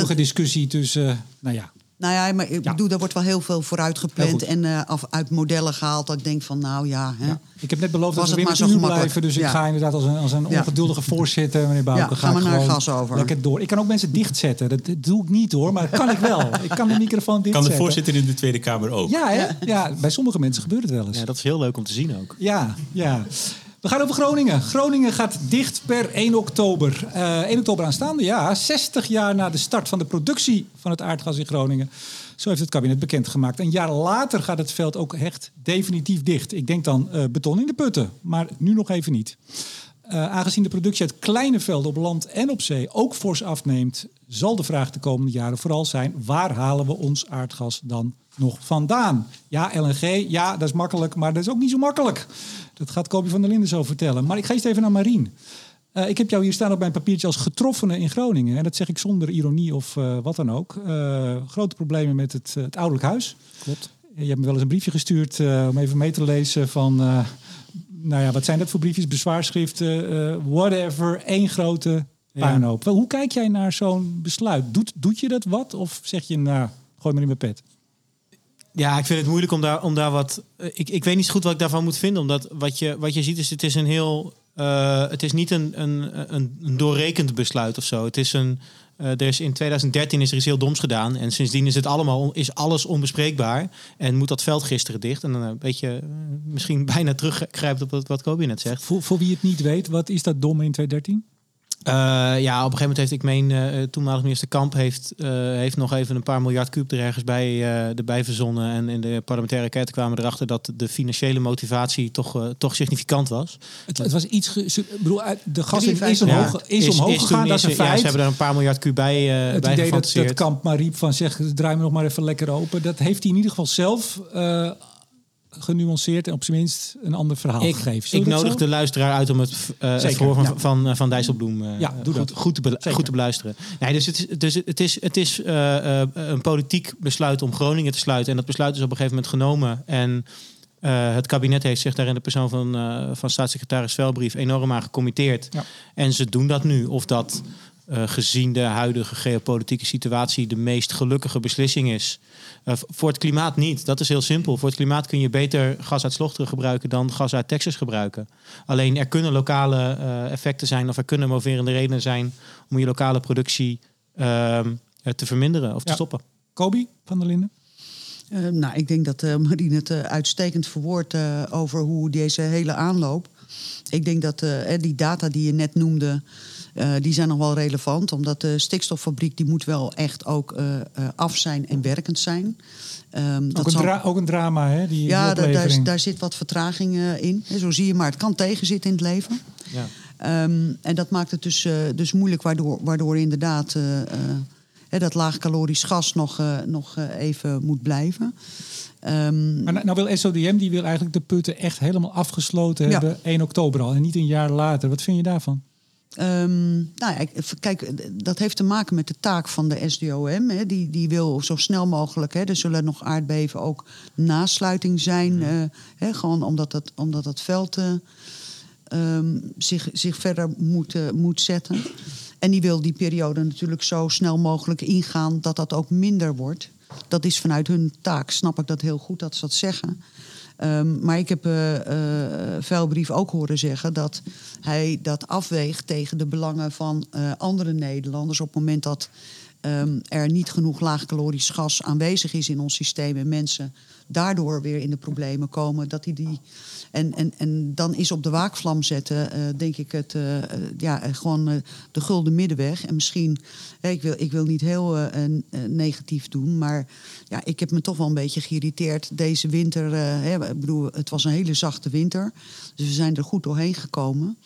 dat- discussie tussen... eh, nou ja, Nou ja, maar ik Ja. bedoel, daar wordt wel heel veel vooruit gepland en eh, af, uit modellen gehaald. Dat ik denk van, nou ja, hè. ja. Ik heb net beloofd Was dat we het weer met zo u blijven. Dus ik ga inderdaad als een, als een ongeduldige voorzitter, meneer Bouke, Ja, ga gaan we ik naar gas over. lekker door. Ik kan ook mensen dichtzetten. Dat, dat doe ik niet hoor, maar dat kan ik wel. Ik kan de microfoon Kan dichtzetten. de voorzitter in de Tweede Kamer ook? Ja, hè? ja, bij sommige mensen gebeurt het wel eens. Ja, dat is heel leuk om te zien ook. Ja, ja. We gaan over Groningen. Groningen gaat dicht per 1 oktober. Eh 1 oktober aanstaande, ja. 60 jaar na de start van de productie van het aardgas in Groningen. Zo heeft het kabinet bekendgemaakt. Een jaar later gaat het veld ook echt definitief dicht. Ik denk dan eh, beton in de putten, maar nu nog even niet. Eh, aangezien de productie uit kleine velden op land en op zee ook fors afneemt, zal de vraag de komende jaren vooral zijn: waar halen we ons aardgas dan nog vandaan? Ja, LNG, ja, dat is makkelijk, maar dat is ook niet zo makkelijk. Dat gaat Kobi van der Linden zo vertellen. Maar ik ga eerst even naar Marien. Eh, ik heb jou hier staan op mijn papiertje als getroffene in Groningen. En dat zeg ik zonder ironie of eh, wat dan ook. Eh, grote problemen met het, het ouderlijk huis. Klopt. Je hebt me wel eens een briefje gestuurd om even mee te lezen van... nou ja, wat zijn dat voor briefjes? Bezwaarschriften, whatever. één grote puinhoop. Wel, Hoe kijk jij naar zo'n besluit? Doet, doet je dat wat? Of zeg je, nou, gooi maar in mijn pet? Ja, ik vind het moeilijk om daar, om daar wat. Ik, ik weet niet zo goed wat ik daarvan moet vinden. Omdat wat je, wat je ziet is, het is een heel. eh, het is niet een, een, een, doorrekend besluit of zo. Het is een. eh, er is in 2013 is er iets heel doms gedaan. En sindsdien is het allemaal is alles onbespreekbaar. En moet dat veld gisteren dicht. En dan een beetje eh, misschien bijna teruggrijpt op wat, wat net zegt. Voor, voor wie het niet weet, wat is dat dom in 2013? Eh, ja, op een gegeven moment heeft, ik meen, eh toenmalig minister Kamp heeft, eh, heeft nog even een paar miljard kuub er ergens bij, eh, erbij verzonnen. En in de parlementaire enquête kwamen we erachter dat de financiële motivatie toch, eh, toch significant was. Het, het was iets. Ik bedoel, de gas is, 53. omhoog, is, omhoog gegaan, dat is een ja, ze hebben er een paar miljard kuub bij, eh het bij idee dat, dat Kamp maar riep van zeg, draai me nog maar even lekker open. Dat heeft hij in ieder geval zelf eh, genuanceerd en op zijn minst een ander verhaal ik, gegeven. Zullen ik nodig zo? de luisteraar uit om het, eh het Zeker, verhoor van, ja. van, van Dijsselbloem eh, Ja, doe goed, dat. goed, te Zeker. goed te beluisteren. Nee, dus het is, dus het is, het is eh, eh, een politiek besluit om Groningen te sluiten. En dat besluit is op een gegeven moment genomen. En eh, het kabinet heeft zich daar in de persoon van, eh, van staatssecretaris Velbrief enorm aan gecommitteerd. Ja. En ze doen dat nu. Of dat eh, gezien de huidige geopolitieke situatie de meest gelukkige beslissing is. Eh, voor het klimaat niet. Dat is heel simpel. Voor het klimaat kun je beter gas uit Slochteren gebruiken dan gas uit Texas gebruiken. Alleen er kunnen lokale eh, effecten zijn of er kunnen moverende redenen zijn om je lokale productie ehm, eh, te verminderen of te stoppen. Kobi van der Linden? Nou, ik denk dat eh Marine het uitstekend verwoordt over hoe deze hele aanloop. Ik denk dat die data die je net noemde, eh, die zijn nog wel relevant. Omdat de stikstoffabriek die moet wel echt ook eh, eh, af zijn en werkend zijn. Ehm, Ook dat een, zal- ook een drama, hè? Die, ja, da- daar, daar zit wat vertraging in. Zo zie je, maar het kan tegenzitten in het leven. Ja. Ehm, en dat maakt het dus, dus moeilijk, waardoor, waardoor inderdaad hè, dat laagcalorisch gas nog, nog even moet blijven. Ehm, Maar nou, nou wil SODM, die wil eigenlijk de putten echt helemaal afgesloten Ja. hebben 1 oktober al. En niet een jaar later. Wat vind je daarvan? Ehm, nou ja, kijk, dat heeft te maken met de taak van de SDOM. Hè. Die, die wil zo snel mogelijk, hè, er zullen nog aardbeven ook nasluiting zijn. eh, hè, gewoon omdat dat, omdat dat veld eh, ehm, zich, zich verder moet, eh, moet zetten. En die wil die periode natuurlijk zo snel mogelijk ingaan dat dat ook minder wordt. Dat is vanuit hun taak, snap ik dat heel goed dat ze dat zeggen. Ehm, maar ik heb eh eh Vuilbrief ook horen zeggen dat hij dat afweegt tegen de belangen van eh, andere Nederlanders. Op het moment dat ehm, er niet genoeg laagcalorisch gas aanwezig is in ons systeem en mensen daardoor weer in de problemen komen, dat hij die. En, en, en dan is op de waakvlam zetten, eh, denk ik, het, eh, eh, ja, gewoon de gulden middenweg. En misschien, ik, wil, ik wil niet heel negatief doen, maar ja, ik heb me toch wel een beetje geïrriteerd deze winter. hè, ik bedoel, het was een hele zachte winter, dus we zijn er goed doorheen gekomen.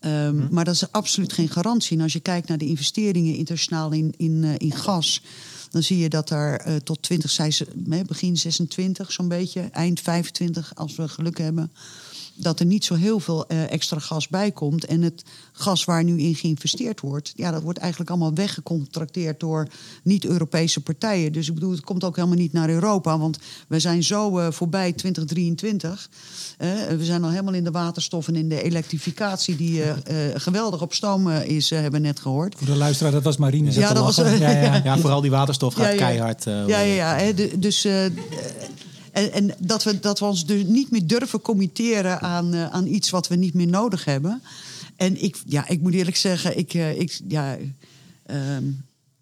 Ehm, Maar dat is absoluut geen garantie. En als je kijkt naar de investeringen internationaal in, in, in gas, dan zie je dat er eh, tot 20, zei ze, hè, begin 26 zo'n beetje, eind 25 als we geluk hebben, dat er niet zo heel veel eh, extra gas bij komt. En het gas waar nu in geïnvesteerd wordt, ja, dat wordt eigenlijk allemaal weggecontracteerd door niet-Europese partijen. Dus ik bedoel, het komt ook helemaal niet naar Europa, want we zijn zo eh, voorbij 2023. Eh, we zijn al helemaal in de waterstof en in de elektrificatie, die geweldig op stoom is, hebben we net gehoord. Voor de luisteraar, dat was Marine. Ja, dat was- ja, ja. Ja, vooral die waterstof gaat keihard. Ja, ja, ja. Dus, en en dat, we, dat we ons dus niet meer durven committeren aan, eh, aan iets wat we niet meer nodig hebben. En ik, ja, ik moet eerlijk zeggen, ik, eh, ik, ja, ehm,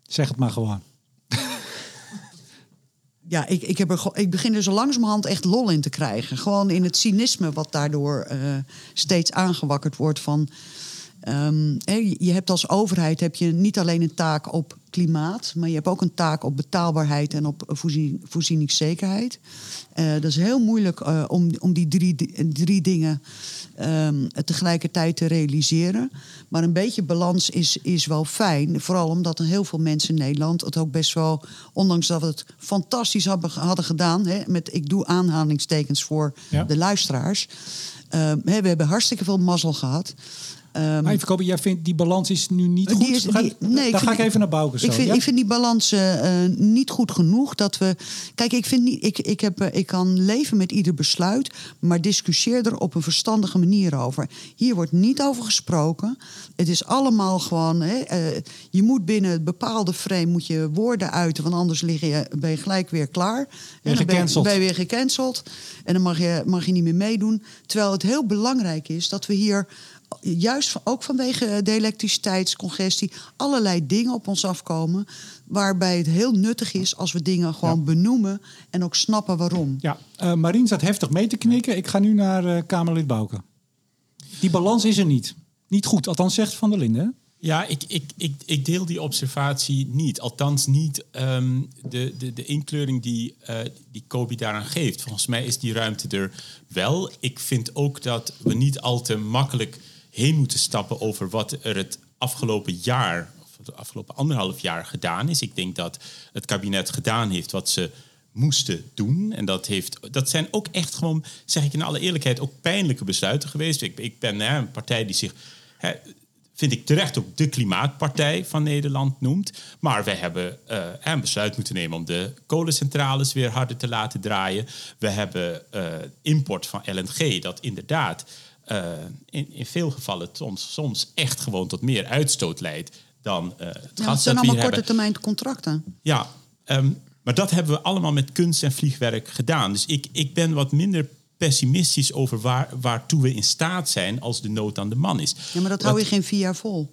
Zeg het maar gewoon. ja, ik, ik, heb er, ik begin er zo langzamerhand echt lol in te krijgen. Gewoon in het cynisme wat daardoor eh, steeds aangewakkerd wordt van... je- je hebt als overheid heb je niet alleen een taak op klimaat... maar je hebt ook een taak op betaalbaarheid en op voorzien, voorzieningszekerheid. Eh, dat is heel moeilijk eh, om, om die drie, drie dingen ehm, tegelijkertijd te realiseren. Maar een beetje balans is, is wel fijn. Vooral omdat er heel veel mensen in Nederland het ook best wel... ondanks dat we het fantastisch hadden gedaan... Hè, met ik doe aanhalingstekens voor Ja. de luisteraars... hè, we hebben hartstikke veel mazzel gehad... Ehm, Maar jij vindt die balans is nu niet die goed? is- die- nee, ik ga ik even naar Bouke zo. ik vind, ja? ik vind die balans eh, eh, niet goed genoeg. Dat we, kijk, ik, vind niet, ik, ik, heb, eh, ik kan leven met ieder besluit, maar discussieer er op een verstandige manier over. Hier wordt niet over gesproken. Het is allemaal gewoon. Hè, je moet binnen het bepaalde frame moet je woorden uiten, want anders lig je, ben je gelijk weer klaar. En dan ben je, gecanceld. ben je weer gecanceld. En dan mag je, mag je niet meer meedoen. Terwijl het heel belangrijk is dat we hier juist ook vanwege de elektriciteitscongestie allerlei dingen op ons afkomen. Waarbij het heel nuttig is als we dingen gewoon benoemen en ook snappen waarom. Ja, eh Marien zat heftig mee te knikken. Ik ga nu naar eh, Kamerlid Bouke. Die balans is er niet. Niet goed, althans zegt Van der Linden. Ja, ik, ik, ik, ik deel die observatie niet. Althans niet ehm, de, de, de inkleuring die, eh die Kobi daaraan geeft. Volgens mij is die ruimte er wel. Ik vind ook dat we niet al te makkelijk heen moeten stappen over wat er het afgelopen jaar, of het afgelopen anderhalf jaar gedaan is. Ik denk dat het kabinet gedaan heeft wat ze moesten doen. En dat, heeft, dat zijn ook echt gewoon, zeg ik in alle eerlijkheid, ook pijnlijke besluiten geweest. Ik, ik ben hè, een partij die zich hè, vind ik terecht ook de Klimaatpartij van Nederland noemt. Maar wij hebben eh, een besluit moeten nemen om de kolencentrales weer harder te laten draaien. We hebben eh, import van LNG, dat inderdaad eh, in, in veel gevallen soms, soms echt gewoon tot meer uitstoot leidt dan eh, het Ja, gas het zijn dat allemaal korte termijn contracten. Ja, ehm, maar dat hebben we allemaal met kunst en vliegwerk gedaan. Dus ik, ik ben wat minder pessimistisch over waar, waartoe we in staat zijn als de nood aan de man is. Ja, maar dat hou je geen vier jaar vol.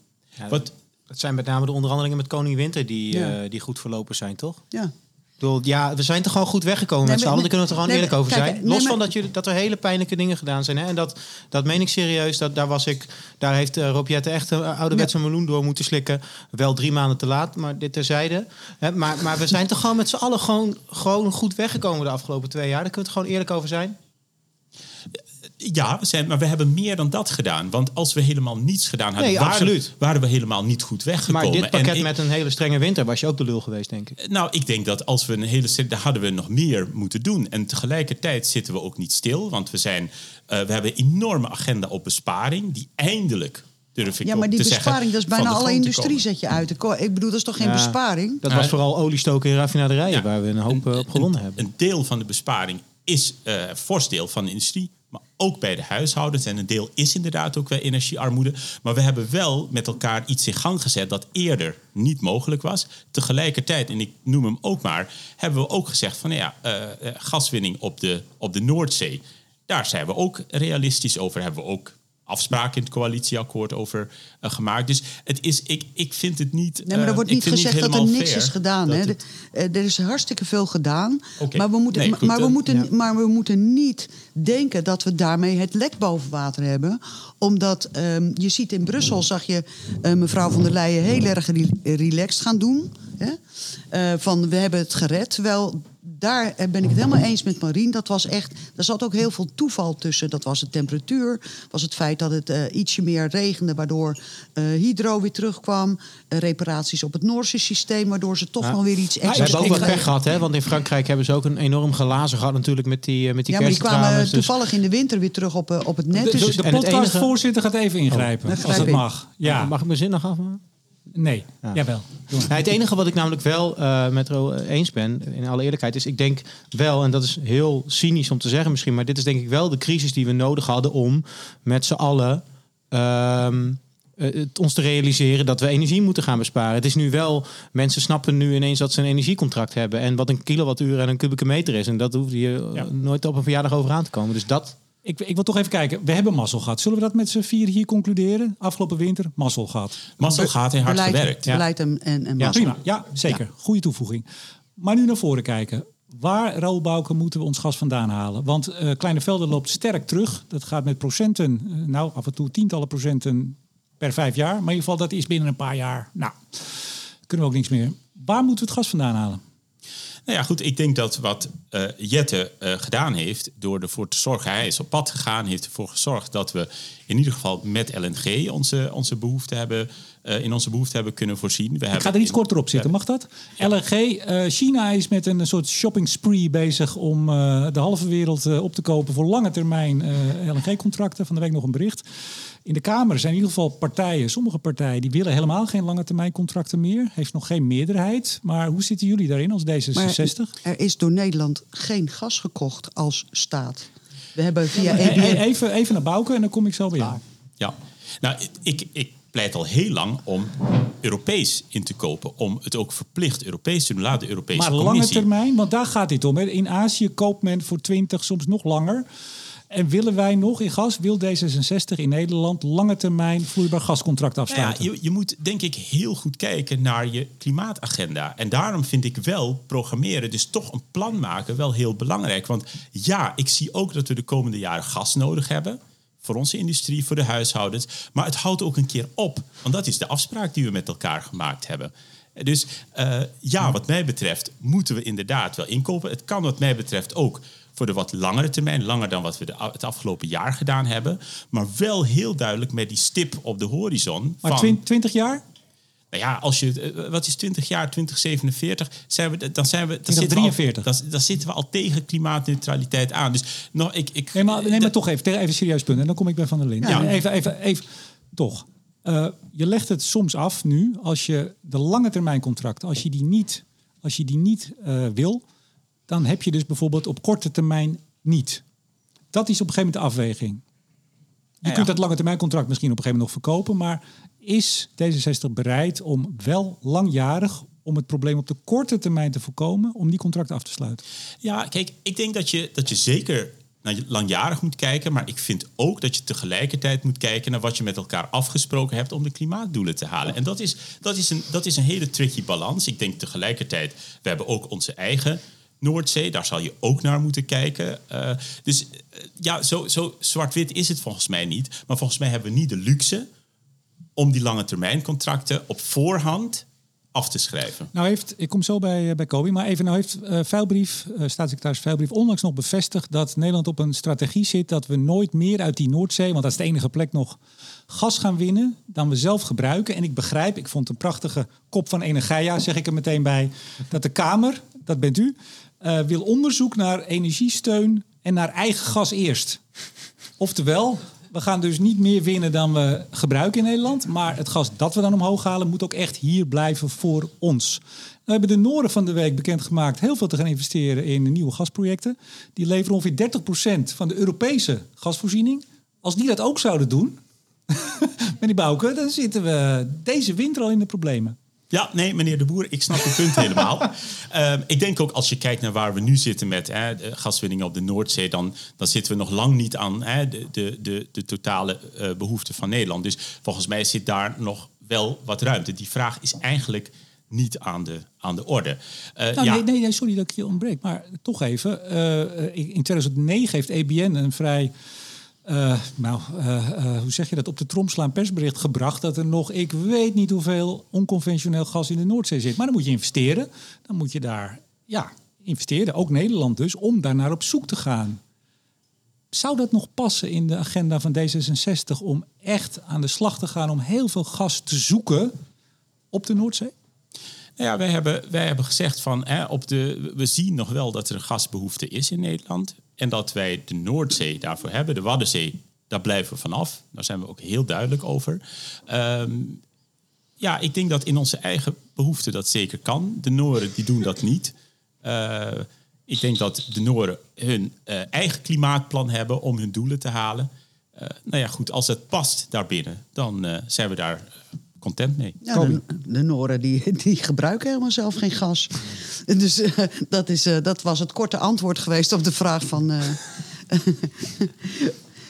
Wat, Het zijn met name de onderhandelingen met Koning Winter die, Ja. eh, die goed verlopen zijn, toch? Ja. Bedoel, ja, we zijn toch gewoon goed weggekomen Nee, met z'n allen. Daar kunnen we er gewoon nee, eerlijk over kijk, zijn. nee, Los maar- van dat, jullie, dat er hele pijnlijke dingen gedaan zijn. Hè? En dat, dat meen ik serieus. Dat, daar, was ik, daar heeft uh, Rob echt een ouderwetse meloen door moeten slikken. Wel drie maanden te laat, maar dit terzijde. Hè, maar, maar we zijn toch gewoon met z'n allen gewoon, gewoon goed weggekomen de afgelopen twee jaar. Daar kunnen we het gewoon eerlijk over zijn. Ja, we zijn, maar we hebben meer dan dat gedaan. Want als we helemaal niets gedaan hadden, Nee, waren, absoluut. waren we helemaal niet goed weggekomen. Maar dit pakket En ik- met een hele strenge winter was je ook de lul geweest, denk ik. Nou, ik denk dat als we een hele daar hadden we nog meer moeten doen. En tegelijkertijd zitten we ook niet stil, want we zijn, eh, we hebben een enorme agenda op besparing, die eindelijk durf ik Ja, maar die zeggen, besparing, dat is bijna alle industrie zet je uit. Ik bedoel, dat is toch geen Ja. besparing? Dat was vooral oliestoken in raffinaderijen, Ja. waar we een hoop eh, op gewonnen hebben. Een deel van de besparing is eh fors deel van de industrie, maar ook bij de huishoudens. En een deel is inderdaad ook wel energiearmoede. Maar we hebben wel met elkaar iets in gang gezet dat eerder niet mogelijk was. Tegelijkertijd, en ik noem hem ook maar, hebben we ook gezegd van nou ja, eh, eh, gaswinning op de, op de Noordzee. Daar zijn we ook realistisch over. Hebben we ook afspraken in het coalitieakkoord over eh, gemaakt. Dus het is, ik, ik vind het niet. Nee, maar er eh, wordt niet gezegd dat er niks is gedaan. Hè? het- eh, er is hartstikke veel gedaan. Maar, we moeten, Nee, maar- goed, maar, we dan- moeten, ja. maar we moeten niet denken dat we daarmee het lek boven water hebben. Omdat ehm, je ziet in Brussel, zag je mevrouw van der Leyen heel erg re- relaxed gaan doen. Hè? Van we hebben het gered. Terwijl daar ben ik het helemaal eens met Marien. Dat was echt, er zat ook heel veel toeval tussen. Dat was de temperatuur, was het feit dat het eh, ietsje meer regende, waardoor eh, hydro weer terugkwam. Eh, reparaties op het Noorse systeem, waardoor ze toch Ja. wel weer iets Ze extra hebben ook wat pech gehad, hè? Want in Frankrijk hebben ze ook een enorm glazen gehad natuurlijk met die, met die Ja, maar die kwamen. Dus- toevallig in de winter weer terug op, op het net. De, Dus de, de en het podcastvoorzitter gaat even ingrijpen, Oh, als grijp het mag. Ja, Mag ik mijn zin nog afmaken? Nee, Ja. jawel. Nou, het enige wat ik namelijk wel eh, met Ro eens ben, in alle eerlijkheid, is ik denk wel, en dat is heel cynisch om te zeggen misschien, maar dit is denk ik wel de crisis die we nodig hadden om met z'n allen ehm, eh, het ons te realiseren dat we energie moeten gaan besparen. Het is nu wel, mensen snappen nu ineens dat ze een energiecontract hebben en wat een kilowattuur en een kubieke meter is. En dat hoef je eh, Ja. nooit op een verjaardag over aan te komen. Dus dat, Ik, ik wil toch even kijken. We hebben mazzel gehad. Zullen we dat met z'n vier hier concluderen? Afgelopen winter, mazzel gehad. Mazzel gaat en hard beleid, gewerkt. beleid en, en, en Ja. Prima, ja, zeker. Goede toevoeging. Maar nu naar voren kijken. Waar, Raoul moeten we ons gas vandaan halen? Want eh Kleine Velden loopt sterk terug. Dat gaat met procenten, eh, nou af en toe tientallen procenten per vijf jaar. Maar in ieder geval, dat is binnen een paar jaar. Nou, kunnen we ook niks meer. Waar moeten we het gas vandaan halen? Nou ja, goed. Ik denk dat wat eh, Jette eh, gedaan heeft door ervoor te zorgen, hij is op pad gegaan, heeft ervoor gezorgd dat we in ieder geval met LNG onze, onze behoefte hebben, eh, in onze behoefte hebben kunnen voorzien. We Ik ga er iets korter op zitten, mag dat? LNG, China is met een soort shopping spree bezig om de halve wereld op te kopen voor lange termijn LNG-contracten. Van de week nog een bericht. In de Kamer zijn in ieder geval partijen, sommige partijen, die willen helemaal geen lange termijn contracten meer. Heeft nog geen meerderheid. Maar hoe zitten jullie daarin als D66? Maar er is door Nederland geen gas gekocht als staat. We hebben via EBN... e- even, even naar Bouke en dan kom ik zo bij jou. Ja, nou, ik, ik pleit al heel lang om Europees in te kopen. Om het ook verplicht Europees te doen. Laat de Europese Maar lange Commissie... termijn, want daar gaat dit om. Hè. In Azië koopt men voor 20, soms nog langer. En willen wij nog in gas, wil D66 in Nederland lange termijn vloeibaar gascontract Nou ja, afsluiten? je, je moet denk ik heel goed kijken naar je klimaatagenda. En daarom vind ik wel programmeren, dus toch een plan maken, wel heel belangrijk. Want ja, ik zie ook dat we de komende jaren gas nodig hebben. Voor onze industrie, voor de huishoudens. Maar het houdt ook een keer op. Want dat is de afspraak die we met elkaar gemaakt hebben. Dus eh, ja, wat mij betreft moeten we inderdaad wel inkopen. Het kan wat mij betreft ook voor de wat langere termijn, langer dan wat we de, het afgelopen jaar gedaan hebben. Maar wel heel duidelijk met die stip op de horizon. maar van, twin- 20 jaar? nou ja, als je, eh, wat is 20 jaar, 2047, zijn we, dan zijn we, dan zitten, we 43. al, dan, dan zitten we al tegen klimaatneutraliteit aan. Dus nog, ik, ik, Nee, maar, nee, maar toch even, even serieus punt. En dan kom ik bij Van der Linden. Ja. Even, even, even, toch. Eh, je legt het soms af nu, als je de lange termijn contracten, als je die niet, als je die niet eh, wil, dan heb je dus bijvoorbeeld op korte termijn niet. Dat is op een gegeven moment de afweging. Je Ja, kunt dat lange termijn contract misschien op een gegeven moment nog verkopen, maar is D66 bereid om wel langjarig, om het probleem op de korte termijn te voorkomen, om die contracten af te sluiten? Ja, kijk, ik denk dat je, dat je zeker naar je langjarig moet kijken. Maar ik vind ook dat je tegelijkertijd moet kijken naar wat je met elkaar afgesproken hebt om de klimaatdoelen te halen. En dat is, dat is, een, dat is een hele tricky balans. Ik denk tegelijkertijd, we hebben ook onze eigen Noordzee, daar zal je ook naar moeten kijken. Eh, dus eh, ja, zo, zo zwart-wit is het volgens mij niet. Maar volgens mij hebben we niet de luxe om die lange termijn contracten op voorhand af te schrijven. Nou heeft, ik kom zo bij, eh, bij Kobi, maar even nou heeft eh Vuilbrief, eh, staatssecretaris Vuilbrief, onlangs nog bevestigd dat Nederland op een strategie zit dat we nooit meer uit die Noordzee, want dat is de enige plek nog, gas gaan winnen dan we zelf gebruiken. En ik begrijp, ik vond een prachtige kop van Energia, zeg ik er meteen bij, dat de Kamer, dat bent u, eh, wil onderzoek naar energiesteun en naar eigen gas eerst. Oftewel, we gaan dus niet meer winnen dan we gebruiken in Nederland. Maar het gas dat we dan omhoog halen moet ook echt hier blijven voor ons. We hebben de Noorden van de week bekendgemaakt heel veel te gaan investeren in nieuwe gasprojecten. Die leveren ongeveer 30% van de Europese gasvoorziening. Als die dat ook zouden doen, meneer Bouke, dan zitten we deze winter al in de problemen. Ja, nee, meneer de Boer, ik snap uw punt helemaal. Ehm, ik denk ook als je kijkt naar waar we nu zitten met hè, de gaswinning op de Noordzee, dan, dan zitten we nog lang niet aan hè, de, de, de, de totale eh behoefte van Nederland. Dus volgens mij zit daar nog wel wat ruimte. Die vraag is eigenlijk niet aan de, aan de orde. Eh, Nou, ja, nee, nee, nee, sorry dat ik je ontbreek. Maar toch even. eh, in 2009 heeft EBN een vrij... eh, nou, eh, eh, hoe zeg je dat? Op de tromslaan persbericht gebracht... dat er nog, ik weet niet hoeveel onconventioneel gas in de Noordzee zit. Maar dan moet je investeren. Dan moet je daar, ja, investeerden, ook Nederland dus, om daarnaar op zoek te gaan. Zou dat nog passen in de agenda van D66 om echt aan de slag te gaan om heel veel gas te zoeken op de Noordzee? Nou ja, wij hebben, wij hebben gezegd van hè, op de, we zien nog wel dat er gasbehoefte is in Nederland. En dat wij de Noordzee daarvoor hebben. De Waddenzee, daar blijven we vanaf. Daar zijn we ook heel duidelijk over. Ehm, ja, ik denk dat in onze eigen behoefte dat zeker kan. De Noren die doen dat niet. Uh, ik denk dat de Noren hun uh, eigen klimaatplan hebben om hun doelen te halen. Uh, nou ja, goed, als het past daarbinnen, dan zijn we daar content mee. Ja, de, de, Noren die, die gebruiken helemaal zelf geen gas. Dus dat, is, dat was het korte antwoord geweest op de vraag van.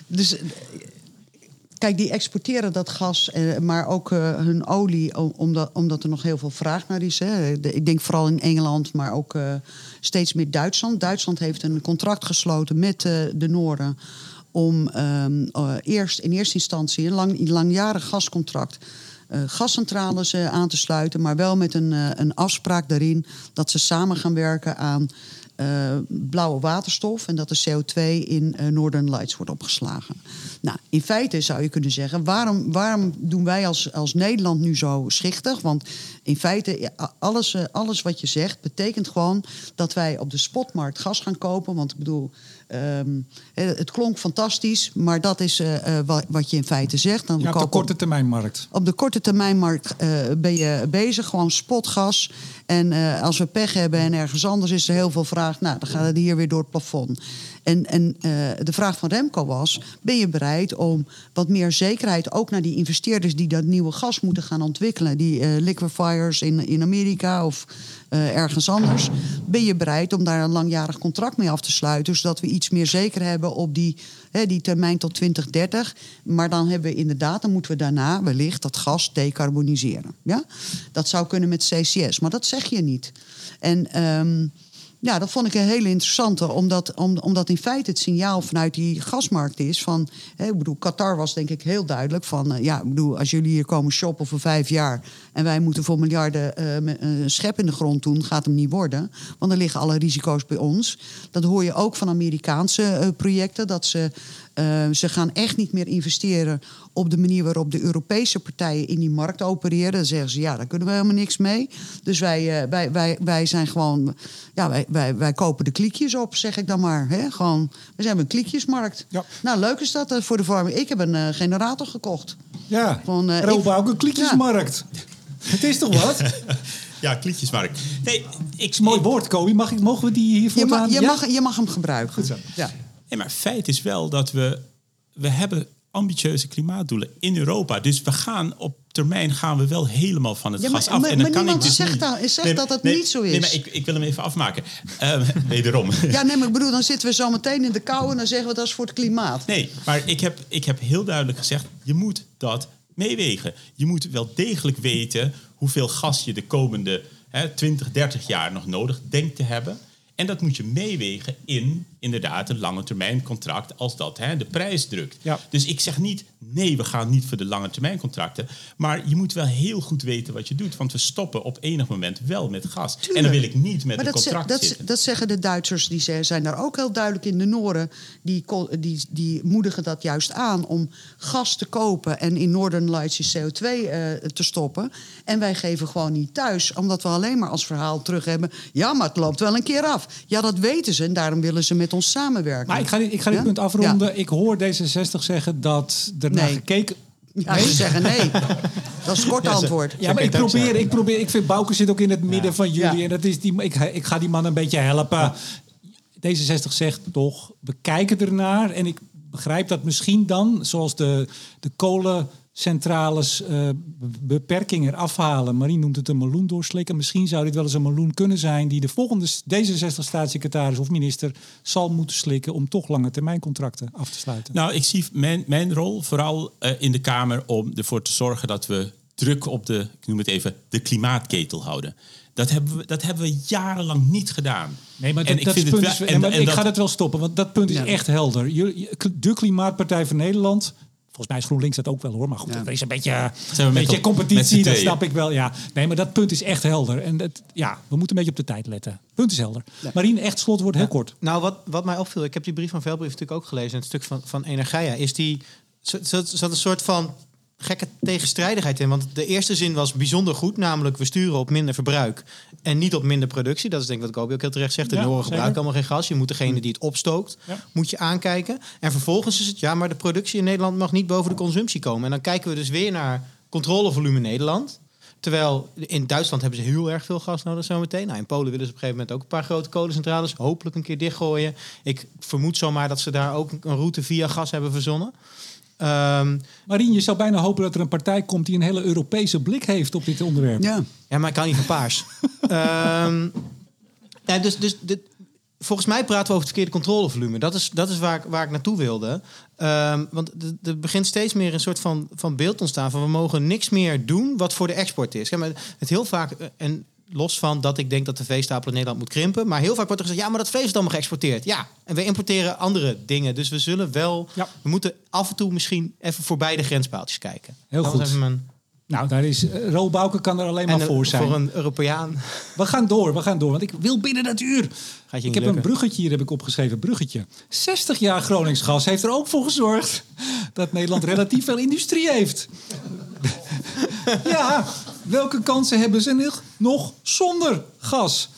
dus Kijk, die exporteren dat gas, eh, maar ook hun olie, omdat, omdat er nog heel veel vraag naar is. Hè. De, ik denk vooral in Engeland, maar ook uh, steeds meer Duitsland. Duitsland heeft een contract gesloten met uh, de Noorden om um, eerst in eerste instantie een lang, langjarig gascontract. Gascentrales aan te sluiten, maar wel met een, een afspraak daarin dat ze samen gaan werken aan blauwe waterstof en dat de CO2 in Northern Lights wordt opgeslagen. Nou, in feite zou je kunnen zeggen, waarom, waarom doen wij als, als Nederland nu zo schichtig? Want in feite, alles, alles wat je zegt, betekent gewoon dat wij op de spotmarkt gas gaan kopen. Want ik bedoel, um, het klonk fantastisch, maar dat is wat, wat, je in feite zegt. Dan ja, op de korte termijnmarkt. Op de korte termijnmarkt ben je bezig, gewoon spotgas. En uh, als we pech hebben en ergens anders is er heel veel vraag, nou, dan gaat het hier weer door het plafond. En, en uh, de vraag van Remco was: ben je bereid om wat meer zekerheid ook naar die investeerders die dat nieuwe gas moeten gaan ontwikkelen, die uh, liquefiers in, in Amerika of uh, ergens anders, ben je bereid om daar een langjarig contract mee af te sluiten, zodat we iets meer zeker hebben op die, hè, die termijn tot 2030. Maar dan hebben we inderdaad, dan moeten we daarna wellicht dat gas decarboniseren. Ja? Dat zou kunnen met CCS, maar dat zeg je niet. En. Um, ja, dat vond ik een hele interessante, omdat, omdat in feite het signaal vanuit die gasmarkt is van, hè, ik bedoel, Qatar was denk ik heel duidelijk van, uh, ja, ik bedoel, als jullie hier komen shoppen voor vijf jaar en wij moeten voor miljarden een schep in de grond doen, gaat hem niet worden, want dan liggen alle risico's bij ons. Dat hoor je ook van Amerikaanse projecten, dat ze uh, ze gaan echt niet meer investeren op de manier waarop de Europese partijen in die markt opereren. Dan zeggen ze, ja, daar kunnen we helemaal niks mee. Dus wij, uh, wij, wij, wij zijn gewoon, ja, wij, wij, wij kopen de kliekjes op, zeg ik dan maar. Hè? Gewoon, we zijn een kliekjesmarkt. Ja. Nou, leuk is dat uh, voor de farming. Ik heb een generator gekocht. Ja, Van, uh, ik... ook een kliekjesmarkt. Ja. Het is toch wat? Ja, klietjesmarkt. Nee, ik, mooi woord, Kobi. Mag ik, mogen we die hiervoor je, je, ja? mag, je mag hem gebruiken. Goed zo. Ja. Nee, maar feit is wel dat we, we hebben ambitieuze klimaatdoelen in Europa. Dus we gaan op termijn gaan we wel helemaal van het ja, gas af. Maar, en dan kan ik dus zegt, dan, zegt nee, dat het nee, niet zo is. Nee, maar ik, ik wil hem even afmaken. Uh, wederom. Ja, nee, maar ik bedoel, dan zitten we zo meteen in de kou... en dan zeggen we dat is voor het klimaat. Nee, maar ik heb, ik heb heel duidelijk gezegd... je moet dat meewegen. Je moet wel degelijk weten hoeveel gas je de komende hè, 20, 30 jaar nog nodig denkt te hebben... En dat moet je meewegen in inderdaad een lange termijn contract als dat hè, de prijs drukt. Ja. Dus ik zeg niet, nee, we gaan niet voor de lange termijn contracten. Maar je moet wel heel goed weten wat je doet. Want we stoppen op enig moment wel met gas. Tuurlijk. En dan wil ik niet met maar een dat contract dat, zitten. Dat zeggen de Duitsers, die zijn daar ook heel duidelijk in. De Noren, die, die, die moedigen dat juist aan om gas te kopen... en in Northern Lights je CO2 uh, te stoppen. En wij geven gewoon niet thuis, omdat we alleen maar als verhaal terug hebben... ja, maar het loopt wel een keer af. Ja, dat weten ze en daarom willen ze met ons samenwerken. Maar ik ga, ik ga dit Ja? punt afronden. Ja. Ik hoor D66 zeggen dat er naar Nee. gekeken... Ja, ze zeggen nee. Dat is het korte antwoord. Ja, maar ik probeer, ik probeer, ik vind Bouke zit ook in het midden van jullie. Ja. En dat is die, ik, ik ga die man een beetje helpen. D66 zegt toch, we kijken ernaar. En ik begrijp dat misschien dan, zoals de, de kolencentrales eh, be- beperking eraf halen. Marien noemt het een meloen doorslikken. Misschien zou dit wel eens een meloen kunnen zijn... die de volgende D66-staatssecretaris of minister zal moeten slikken... om toch lange termijn contracten af te sluiten. Nou, ik zie mijn, mijn rol vooral eh, in de Kamer om ervoor te zorgen dat we druk op de, ik noem het even, de klimaatketel houden. Dat hebben we, dat hebben we jarenlang niet gedaan. Nee, maar En dat, dat vind is het punt wel- is, en- ik dat- ga dat wel stoppen, want dat punt is Ja. echt helder. Jullie- De Klimaatpartij van Nederland, volgens mij is GroenLinks dat ook wel hoor. Maar goed, Ja. er is een beetje, een beetje op- competitie, dat snap ik wel. Ja. Nee, maar dat punt is echt helder. En dat, ja, we moeten een beetje op de tijd letten. Punt is helder. Marien, echt slotwoord heel kort. Nou, wat, wat mij opviel, ik heb die brief van Velbrief natuurlijk ook gelezen, het stuk van, van Energia, is die zat een soort van gekke tegenstrijdigheid in. Want de eerste zin was bijzonder goed, namelijk we sturen op minder verbruik en niet op minder productie. Dat is denk ik wat Kobi ook heel terecht zegt. De Ja, Noren gebruiken allemaal geen gas. Je moet degene die het opstookt, Ja. moet je aankijken. En vervolgens is het, ja, maar de productie in Nederland mag niet boven de consumptie komen. En dan kijken we dus weer naar controlevolume Nederland. Terwijl in Duitsland hebben ze heel erg veel gas nodig zometeen. Nou, in Polen willen ze op een gegeven moment ook een paar grote kolencentrales hopelijk een keer dichtgooien. Ik vermoed zomaar dat ze daar ook een route via gas hebben verzonnen. Ehm, Marien, je zou bijna hopen dat er een partij komt die een hele Europese blik heeft op dit onderwerp. Ja. ja, maar ik kan niet van paars. Ehm, ja, dus dus dit, volgens mij praten we over het verkeerde controlevolume. Dat is, dat is waar, ik, waar ik naartoe wilde. Ehm, want er begint steeds meer een soort van, van beeld te ontstaan... van we mogen niks meer doen wat voor de export is. Ja, maar het heel vaak... eh, En los van dat ik denk dat de veestapel in Nederland moet krimpen... maar heel vaak wordt er gezegd... ja, maar dat vlees is allemaal geëxporteerd. Ja, en we importeren andere dingen. Dus we zullen wel... Ja. We moeten af en toe misschien even voorbij de grenspaaltjes kijken. Heel Dat goed. mijn- Nou, daar is uh, Ro Bouke kan er alleen maar en, eh, voor zijn. voor een Europeaan We gaan door, we gaan door. Want ik wil binnen dat uur. gaat je Ik heb een bruggetje hier heb ik opgeschreven. Bruggetje. 60 jaar Gronings gas heeft er ook voor gezorgd dat Nederland relatief veel industrie heeft. ja, welke kansen hebben ze nog- zonder gas?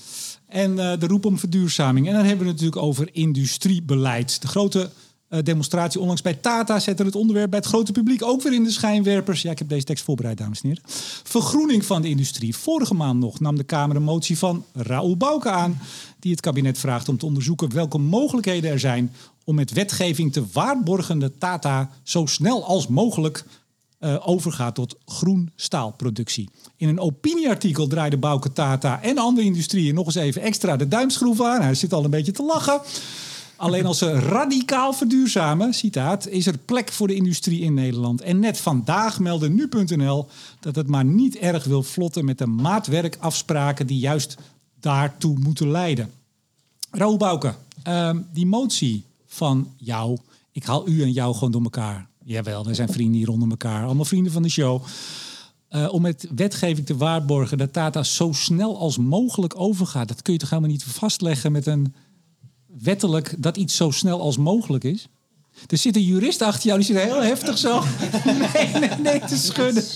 En eh, de roep om verduurzaming. En dan hebben we het natuurlijk over industriebeleid. De grote eh, demonstratie onlangs bij Tata zette het onderwerp bij het grote publiek ook weer in de schijnwerpers. Ja, ik heb deze tekst voorbereid, dames en heren. Vergroening van de industrie. Vorige maand nog nam de Kamer een motie van Raoul Bouke aan, die het kabinet vraagt om te onderzoeken welke mogelijkheden er zijn om met wetgeving te waarborgen dat Tata zo snel als mogelijk eh, overgaat tot groen staalproductie. In een opinieartikel draaide Bouke Tata en andere industrieën nog eens even extra de duimschroef aan. Hij zit al een beetje te lachen. Alleen als ze radicaal verduurzamen, citaat, is er plek voor de industrie in Nederland. En net vandaag meldde nu.nl dat het maar niet erg wil vlotten met de maatwerkafspraken die juist daartoe moeten leiden. Raoul Bouke, ehm, die motie van jou, ik haal u en jou gewoon door elkaar. Jawel, er zijn vrienden hier onder elkaar, allemaal vrienden van de show. Eh, om met wetgeving te waarborgen dat Tata zo snel als mogelijk overgaat. Dat kun je toch helemaal niet vastleggen met een wettelijk dat iets zo snel als mogelijk is? Er zit een jurist achter jou, die zit heel heftig zo. Nee, nee, nee, te schudden.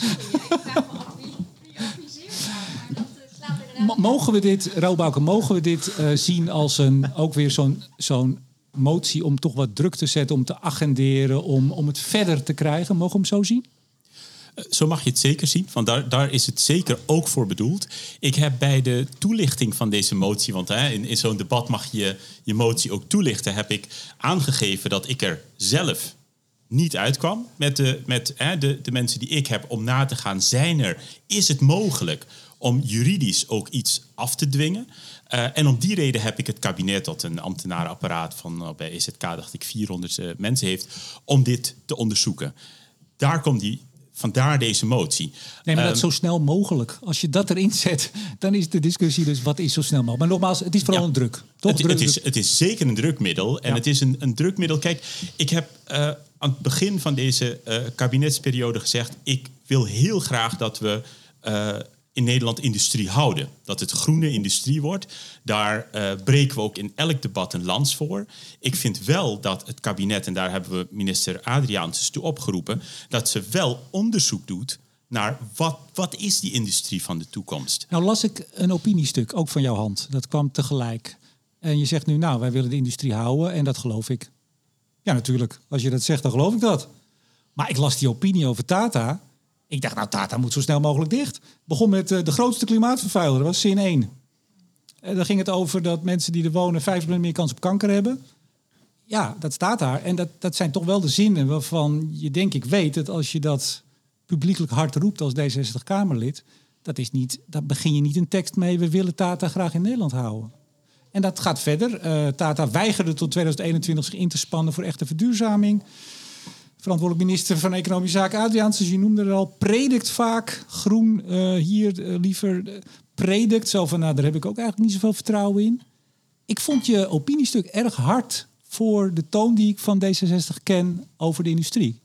Mogen we dit, Roobouke, mogen we dit eh, zien als een, ook weer zo'n zo'n motie om toch wat druk te zetten, om te agenderen, om, om het verder te krijgen? Mogen we hem zo zien? Zo mag je het zeker zien, want daar, daar is het zeker ook voor bedoeld. Ik heb bij de toelichting van deze motie, want hè, in, in zo'n debat mag je je motie ook toelichten, heb ik aangegeven dat ik er zelf niet uitkwam met, de, met hè, de, de mensen die ik heb om na te gaan. Zijn er, is het mogelijk om juridisch ook iets af te dwingen? Eh, en om die reden heb ik het kabinet, dat een ambtenarenapparaat van nou, bij EZK, dacht ik, 400 eh, mensen heeft, om dit te onderzoeken. Daar komt die, vandaar deze motie. Nee, maar Ehm, dat zo snel mogelijk. Als je dat erin zet, dan is de discussie dus wat is zo snel mogelijk. Maar nogmaals, het is vooral Ja. een druk. Toch? Het, Druk- het, is, het is zeker een drukmiddel. En Ja. het is een, een drukmiddel. Kijk, ik heb eh, aan het begin van deze eh, kabinetsperiode gezegd... ik wil heel graag dat we eh, in Nederland industrie houden. Dat het groene industrie wordt. Daar eh, breken we ook in elk debat een lans voor. Ik vind wel dat het kabinet, en daar hebben we minister Adriaans toe opgeroepen... dat ze wel onderzoek doet naar wat, wat is die industrie van de toekomst. Nou las ik een opiniestuk, ook van jouw hand. Dat kwam tegelijk. En je zegt nu, nou, wij willen de industrie houden en dat geloof ik. Ja, natuurlijk. Als je dat zegt, dan geloof ik dat. Maar ik las die opinie over Tata. Ik dacht, nou, Tata moet zo snel mogelijk dicht. Begon met eh, de grootste klimaatvervuiler, dat was zin 1. En dan ging het over dat mensen die er wonen 5% meer kans op kanker hebben. Ja, dat staat daar. En dat, dat zijn toch wel de zinnen waarvan je denk ik weet dat als je dat publiekelijk hard roept als D66-Kamerlid, dat is niet, daar begin je niet een tekst mee, we willen Tata graag in Nederland houden. En dat gaat verder. Eh, Tata weigerde tot 2021 zich in te spannen voor echte verduurzaming. Verantwoordelijk minister van Economische Zaken Adriaans, dus je noemde er al, predikt vaak groen eh, hier eh, liever. eh, predikt zo van, nou daar heb ik ook eigenlijk niet zoveel vertrouwen in. Ik vond je opiniestuk erg hard voor de toon die ik van D66 ken over de industrie.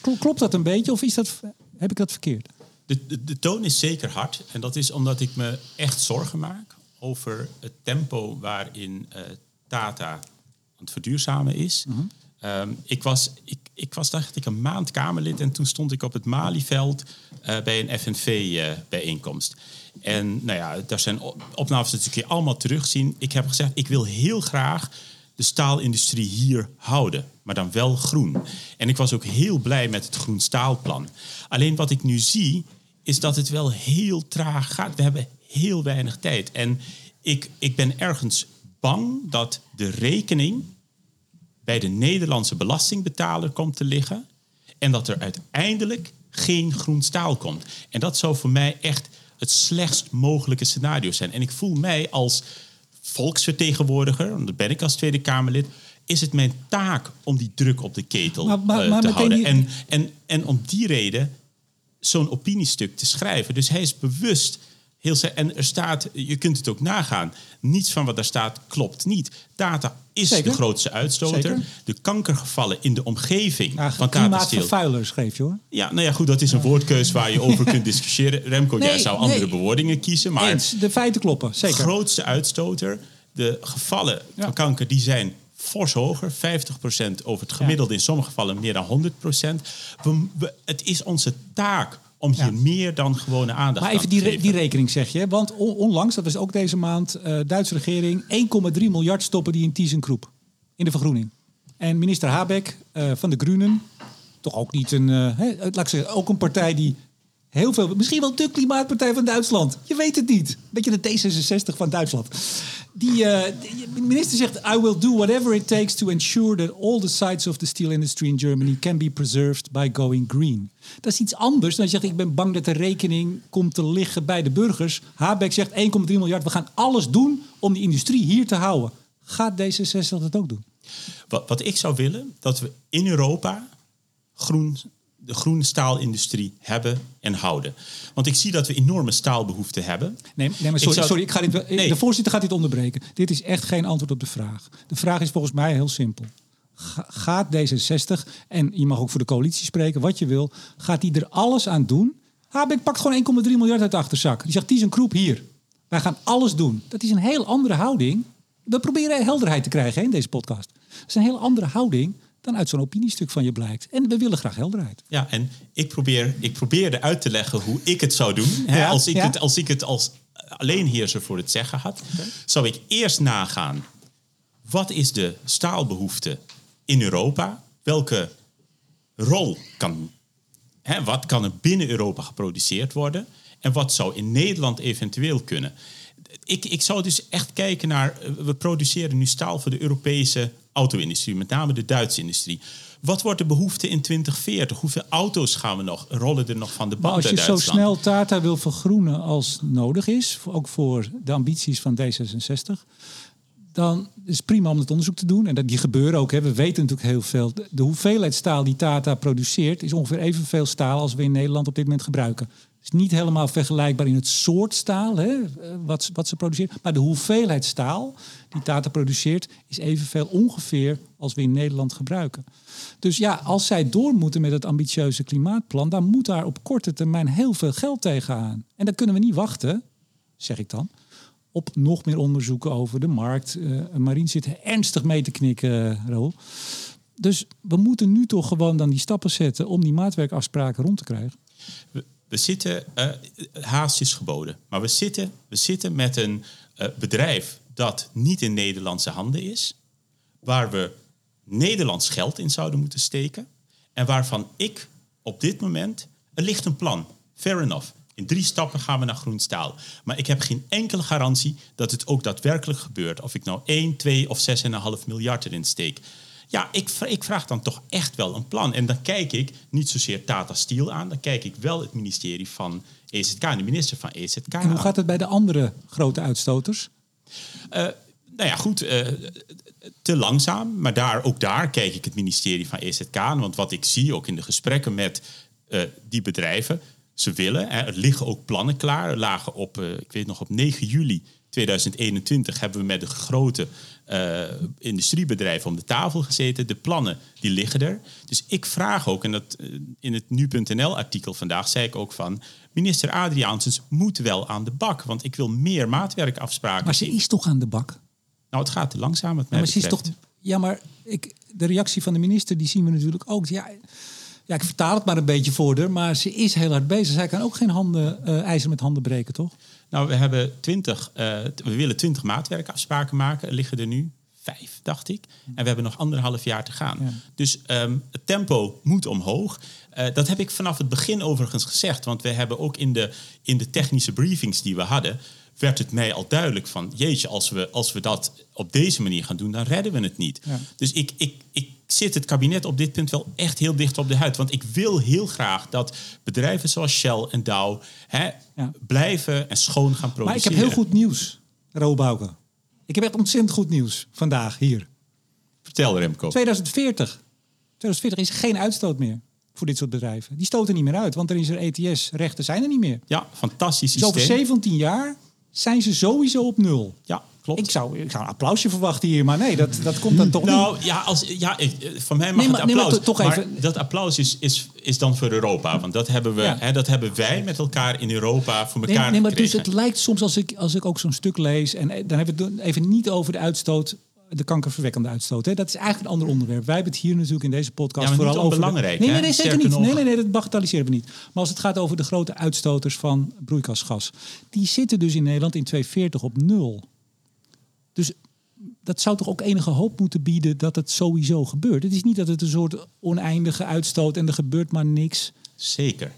Kl- Klopt dat een beetje of is dat, heb ik dat verkeerd? De, de, de toon is zeker hard. En dat is omdat ik me echt zorgen maak over het tempo waarin Tata aan het verduurzamen is. Ehm, ik, was, ik, ik was, dacht ik, een maand Kamerlid en toen stond ik op het Malieveld eh, bij een FNV-bijeenkomst. en nou ja, daar zijn op- opnames je allemaal terugzien. Ik heb gezegd, ik wil heel graag de staalindustrie hier houden, maar dan wel groen. En ik was ook heel blij met het groen staalplan. Alleen wat ik nu zie, is dat het wel heel traag gaat. We hebben heel weinig tijd. En ik, ik ben ergens bang dat de rekening bij de Nederlandse belastingbetaler komt te liggen. En dat er uiteindelijk geen groen staal komt. En dat zou voor mij echt het slechtst mogelijke scenario zijn. En ik voel mij als volksvertegenwoordiger, want dat ben ik als Tweede Kamerlid, is het mijn taak om die druk op de ketel Maar- maar- eh, maar te houden. die- En, en, en om die reden zo'n opiniestuk te schrijven. Dus hij is bewust. Heel en er staat, je kunt het ook nagaan, niets van wat daar staat klopt niet. Tata is Zeker. de grootste uitstoter. Zeker. De kankergevallen in de omgeving Ja, van Tata Steel. klimaatvervuiler schreef je hoor. Ja, nou ja, goed, dat is een woordkeus waar je over kunt discussiëren. Remco, jij Nee, zou andere nee. bewoordingen kiezen, maar Eens, de feiten kloppen, zeker. grootste uitstoter. De gevallen Ja. van kanker die zijn fors hoger. 50% over het gemiddelde, in sommige gevallen meer dan 100%. We, we- het is onze taak om hier Ja. meer dan gewone aandacht Maar aan even te die, re- die rekening zeg je. Want on- onlangs, dat was ook deze maand, eh Duitse regering 1,3 miljard stoppen die in ThyssenKrupp. In de vergroening. En minister Habeck eh, van de Groenen, toch ook niet een, eh, laat ik zeggen, ook een partij die heel veel, misschien wel de klimaatpartij van Duitsland. Je weet het niet. Beetje de D66 van Duitsland. Die, eh, die- minister zegt, I will do whatever it takes to ensure that all the sites of the steel industry in Germany can be preserved by going green. Dat is iets anders dan je zegt, ik ben bang dat de rekening komt te liggen bij de burgers. Habeck zegt 1,3 miljard, we gaan alles doen om die industrie hier te houden. Gaat D66 dat ook doen? Wat, wat ik zou willen, dat we in Europa groen, de groene staalindustrie hebben en houden. Want ik zie dat we enorme staalbehoeften hebben. Nee, nee maar Ik sorry, zou- sorry ik ga dit, Nee. de voorzitter gaat dit onderbreken. Dit is echt geen antwoord op de vraag. De vraag is volgens mij heel simpel. Ga- Gaat D66, en je mag ook voor de coalitie spreken, wat je wil, gaat die er alles aan doen? Habeck pakt gewoon 1,3 miljard uit de achterzak. Die zegt, die is een kroep hier. Wij gaan alles doen. Dat is een heel andere houding. We proberen helderheid te krijgen hè, in deze podcast. Dat is een heel andere houding dan uit zo'n opiniestuk van je blijkt. En we willen graag helderheid. Ja, en ik, probeer, ik probeerde uit te leggen hoe ik het zou doen. Hè, Ja, als, ik ja. het, als ik het als alleenheerser voor het zeggen had, zou ik eerst nagaan... wat is de staalbehoefte in Europa? Welke rol kan... Hè, wat kan er binnen Europa geproduceerd worden? En wat zou in Nederland eventueel kunnen? Ik, ik zou dus echt kijken naar... eh, We produceren nu staal voor de Europese auto-industrie. Met name de Duitse industrie. Wat wordt de behoefte in 2040? Hoeveel auto's gaan we nog? Rollen er nog van de Maar band als je zo snel Tata wil vergroenen als nodig is, ook voor de ambities van D66, dan is het prima om het onderzoek te doen. En dat, die gebeuren ook. Hè. We weten natuurlijk heel veel. De, de hoeveelheid staal die Tata produceert is ongeveer evenveel staal als we in Nederland op dit moment gebruiken. Niet helemaal vergelijkbaar in het soort staal hè, wat, ze- wat ze produceert. Maar de hoeveelheid staal die Tata produceert is evenveel ongeveer als we in Nederland gebruiken. Dus ja, als zij door moeten met het ambitieuze klimaatplan, dan moet daar op korte termijn heel veel geld tegenaan. En dan kunnen we niet wachten, zeg ik dan, op nog meer onderzoeken over de markt. Eh Marien zit er ernstig mee te knikken, Raoul. Dus we moeten nu toch gewoon dan die stappen zetten om die maatwerkafspraken rond te krijgen. We, zitten, eh, haast is geboden, maar we zitten, we zitten met een eh, bedrijf dat niet in Nederlandse handen is, waar we Nederlands geld in zouden moeten steken en waarvan ik op dit moment, er ligt een plan, fair enough. In drie stappen gaan we naar groen staal. Maar ik heb geen enkele garantie dat het ook daadwerkelijk gebeurt. Of ik nou 1, 2 of 6,5 miljard erin steek. Ja, ik, ik vraag dan toch echt wel een plan. En dan kijk ik niet zozeer Tata Steel aan. Dan kijk ik wel het ministerie van EZK en de minister van EZK En hoe aan. gaat het bij de andere grote uitstoters? nou ja, goed, eh, te langzaam. Maar daar, ook daar kijk ik het ministerie van EZK aan. Want wat ik zie, ook in de gesprekken met eh, die bedrijven... ze willen, hè, er liggen ook plannen klaar. Er lagen op, eh, ik weet nog, op 9 juli 2021... hebben we met de grote eh, industriebedrijven om de tafel gezeten. De plannen die liggen er. Dus ik vraag ook, en dat eh, in het nu.nl-artikel vandaag zei ik ook van... minister Adriaansens moet wel aan de bak, want ik wil meer maatwerkafspraken. Maar ze is toch aan de bak? Nou, het gaat te langzaam, wat mij Ja, maar ze is toch. Ja, maar ik, de reactie van de minister die zien we natuurlijk ook. Ja, ja, ik vertaal het maar een beetje voor haar, maar ze is heel hard bezig. Zij kan ook geen handen, eh ijzer met handen breken, toch? Nou, we hebben 20, eh, t- we willen 20 maatwerkafspraken maken. Er liggen er nu vijf, dacht ik. En we hebben nog anderhalf jaar te gaan. Ja. Dus ehm, het tempo moet omhoog. Eh, dat heb ik vanaf het begin overigens gezegd. Want we hebben ook in de, in de technische briefings die we hadden... werd het mij al duidelijk van... jeetje, als we, als we dat op deze manier gaan doen... dan redden we het niet. Ja. Dus ik, ik, ik zit het kabinet op dit punt wel echt heel dicht op de huid. Want ik wil heel graag dat bedrijven zoals Shell en Dow... Hè, Ja. blijven en schoon gaan produceren. Maar ik heb heel goed nieuws, Ro Bouke. Ik heb echt ontzettend goed nieuws vandaag hier. Vertel Remco. 2040. 2040 is geen uitstoot meer voor dit soort bedrijven. Die stoten niet meer uit, want er is er ETS-rechten zijn er niet meer. Ja, fantastisch Dus over systeem. 17 jaar zijn ze sowieso op nul. Ja, klopt. Ik zou, ik zou een applausje verwachten hier, maar nee, dat, dat komt dan toch niet. nou ja, als, ja ik, eh, van mij mag Nee, maar- het nee, maar applaus. to- toch maar even- dat applaus is, is, is dan voor Europa. Want dat hebben, we, Ja. hè, dat hebben wij met elkaar in Europa voor Nee, elkaar nee, maar dus het lijkt soms als ik, als ik ook zo'n stuk lees... en eh, dan hebben we het even niet over de uitstoot... de kankerverwekkende uitstoot. Hè. Dat is eigenlijk een ander onderwerp. Wij hebben het hier natuurlijk in deze podcast Ja, vooral over... de- onbelangrijk, nee, nee, nee, zeker niet. Nee, nee, nee, dat bagatelliseren we niet. Maar als het gaat over de grote uitstoters van broeikasgas... die zitten dus in Nederland in 2040 op nul. Dus dat zou toch ook enige hoop moeten bieden dat het sowieso gebeurt. Het is niet dat het een soort oneindige uitstoot en er gebeurt maar niks. Zeker.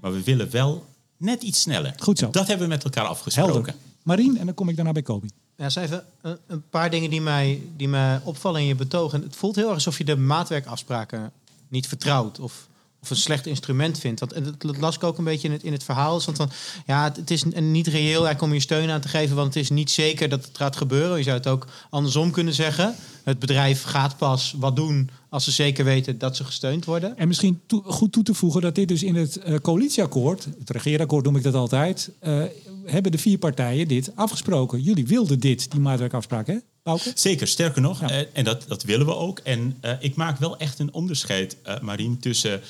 Maar we willen wel net iets sneller. Goed zo. Dat hebben we met elkaar afgesproken. Helder. Marien, en dan kom ik daarna bij Kobi. Ja, eens even een, een paar dingen die mij, die mij opvallen in je betoog. En het voelt heel erg alsof je de maatwerkafspraken niet vertrouwt. Of, of een slecht instrument vindt. Dat dat las ik ook een beetje in het, in het verhaal. Want van, ja, het, het is niet reëel eigenlijk om je steun aan te geven. Want het is niet zeker dat het gaat gebeuren. Je zou het ook andersom kunnen zeggen. Het bedrijf gaat pas wat doen als ze zeker weten dat ze gesteund worden. En misschien goed toe te voegen dat dit dus in het eh, coalitieakkoord, het regeerakkoord noem ik dat altijd, eh, hebben de vier partijen dit afgesproken. Jullie wilden dit, die maatwerkafspraak, hè, Bouke? Zeker, sterker nog, Ja. eh, en dat, dat willen we ook. En eh, ik maak wel echt een onderscheid, eh Marien, tussen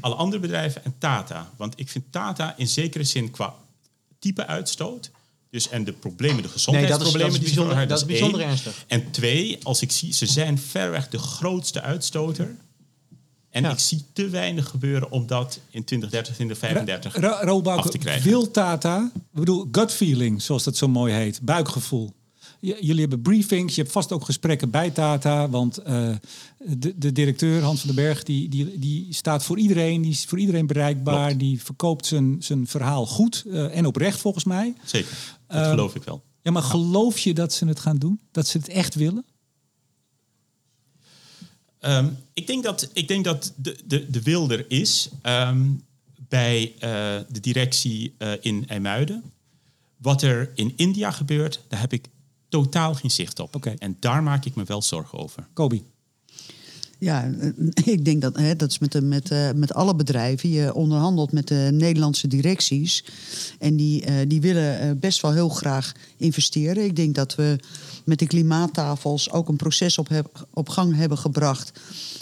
alle andere bedrijven en Tata. Want ik vind Tata in zekere zin qua type uitstoot. Dus en de problemen, de gezondheidsproblemen dat is bijzonder- dat is bijzonder ernstig. En twee, als ik zie, ze zijn verreweg de grootste uitstoter. En Ja. ik zie te weinig gebeuren om dat in 2030, 2035 Ro- Ro Bouke, af te krijgen. wil Tata, ik bedoel gut feeling, zoals dat zo mooi heet, buikgevoel. J- jullie hebben briefings, je hebt vast ook gesprekken bij Tata, want eh, de, de directeur Hans van den Berg die, die, die staat voor iedereen, die is voor iedereen bereikbaar, Klopt. die verkoopt zijn, zijn verhaal goed eh, en oprecht volgens mij. Zeker, dat Ehm, geloof ik wel. Ja, maar geloof je dat ze het gaan doen? Dat ze het echt willen? Ehm, ik denk dat, ik denk dat de, de, de wil er is ehm, bij eh, de directie eh, in IJmuiden. Wat er in India gebeurt, daar heb ik totaal geen zicht op. En daar maak ik me wel zorgen over. Kobi. Ja, eh, ik denk dat hè, dat is met, met, eh, met alle bedrijven. Je onderhandelt met de Nederlandse directies. En die, eh, die willen best wel heel graag investeren. Ik denk dat we met de klimaattafels ook een proces op, op gang hebben gebracht.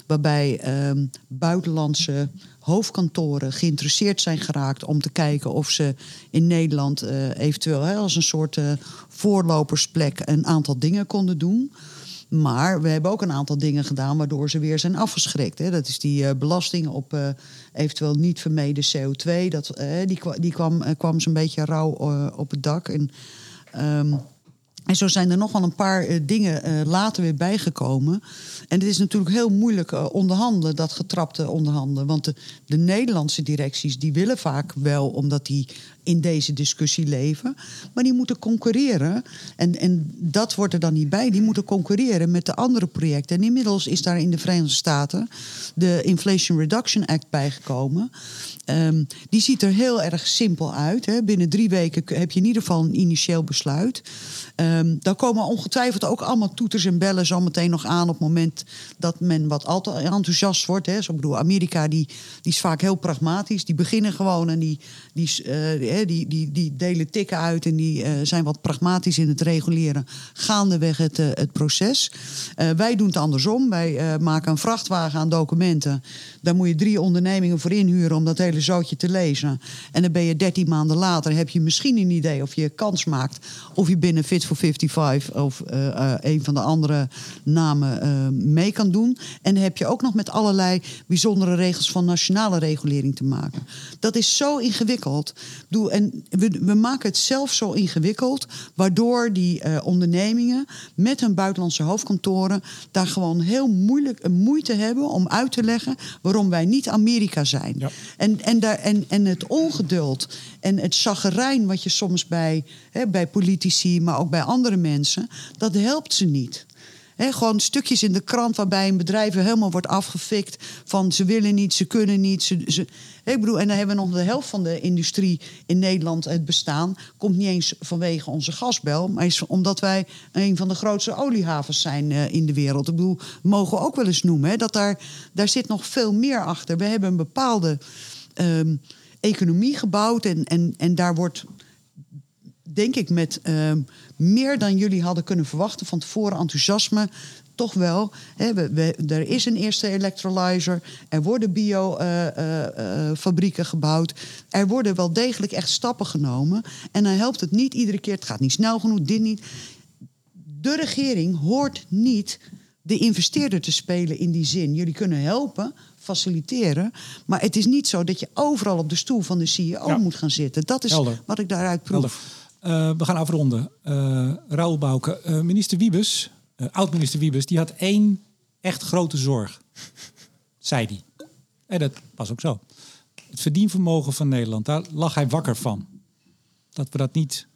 Waarbij ehm, buitenlandse hoofdkantoren geïnteresseerd zijn geraakt om te kijken of ze in Nederland eventueel hè, als een soort voorlopersplek een aantal dingen konden doen. Maar we hebben ook een aantal dingen gedaan waardoor ze weer zijn afgeschrikt. Hè. Dat is die eh, belasting op eh, eventueel niet vermeden CO2. Dat, eh, die die kwam, kwam zo'n beetje rauw op het dak. En, ehm, en zo zijn er nog wel een paar eh, dingen eh, later weer bijgekomen. En het is natuurlijk heel moeilijk eh, onderhandelen, dat getrapte onderhandelen. Want de, de Nederlandse directies die willen vaak wel, omdat die in deze discussie leven. Maar die moeten concurreren. En, en dat wordt er dan niet bij. Die moeten concurreren met de andere projecten. En inmiddels is daar in de Verenigde Staten de Inflation Reduction Act bijgekomen. Ehm, die ziet er heel erg simpel uit. Hè. Binnen drie weken heb je in ieder geval een initieel besluit. Eh, Ehm dan komen ongetwijfeld ook allemaal toeters en bellen zo meteen nog aan... op het moment dat men wat al enthousiast wordt. Hè. Zo, bedoel, Amerika die, die is vaak heel pragmatisch. Die beginnen gewoon en die, die, eh, die, die, die delen tikken uit... en die eh, zijn wat pragmatisch in het reguleren gaandeweg het, eh, het proces. Wij doen het andersom. Wij maken een vrachtwagen aan documenten. Daar moet je drie ondernemingen voor inhuren om dat hele zootje te lezen. En dan ben je dertien maanden later, heb je misschien een idee of je kans maakt. Of je binnen Fit for 55 of eh, eh, een van de andere namen eh, mee kan doen. En dan heb je ook nog met allerlei bijzondere regels van nationale regulering te maken. Dat is zo ingewikkeld. Doe, en we, we maken het zelf zo ingewikkeld, waardoor die ondernemingen met hun buitenlandse hoofdkantoren daar gewoon heel moeilijk een moeite hebben om uit te leggen waarom wij niet Amerika zijn. Ja. En, en, daar, en, en het ongeduld en het chaggerijn wat je soms bij, hè, bij politici, maar ook bij andere mensen, dat helpt ze niet. Gewoon stukjes in de krant waarbij een bedrijf helemaal wordt afgefikt van ze willen niet, ze kunnen niet. Ze, ik bedoel, en dan hebben we nog de helft van de industrie in Nederland het bestaan. Komt niet eens vanwege onze gasbel, maar is omdat wij een van de grootste oliehavens zijn eh, in de wereld. Ik bedoel, mogen we ook wel eens noemen. Dat daar, daar zit nog veel meer achter. We hebben een bepaalde ehm, economie gebouwd en, en, en daar wordt denk ik met ehm, meer dan jullie hadden kunnen verwachten van tevoren enthousiasme. Toch wel. Hè, we, we- er is een eerste electrolyzer. Er worden biofabrieken gebouwd. Er worden wel degelijk echt stappen genomen. En dan helpt het niet iedere keer. Het gaat niet snel genoeg, dit niet. De regering hoort niet de investeerder te spelen in die zin. Jullie kunnen helpen, faciliteren. Maar het is niet zo dat je overal op de stoel van de CEO Ja. moet gaan zitten. Dat is Helder. wat ik daaruit proef. Eh, we gaan afronden. Eh Raoul Bouke, eh, minister Wiebes, oud-minister Wiebes, die had één echt grote zorg. Zei hij. En dat was ook zo. Het verdienvermogen van Nederland, daar lag hij wakker van. Dat we dat niet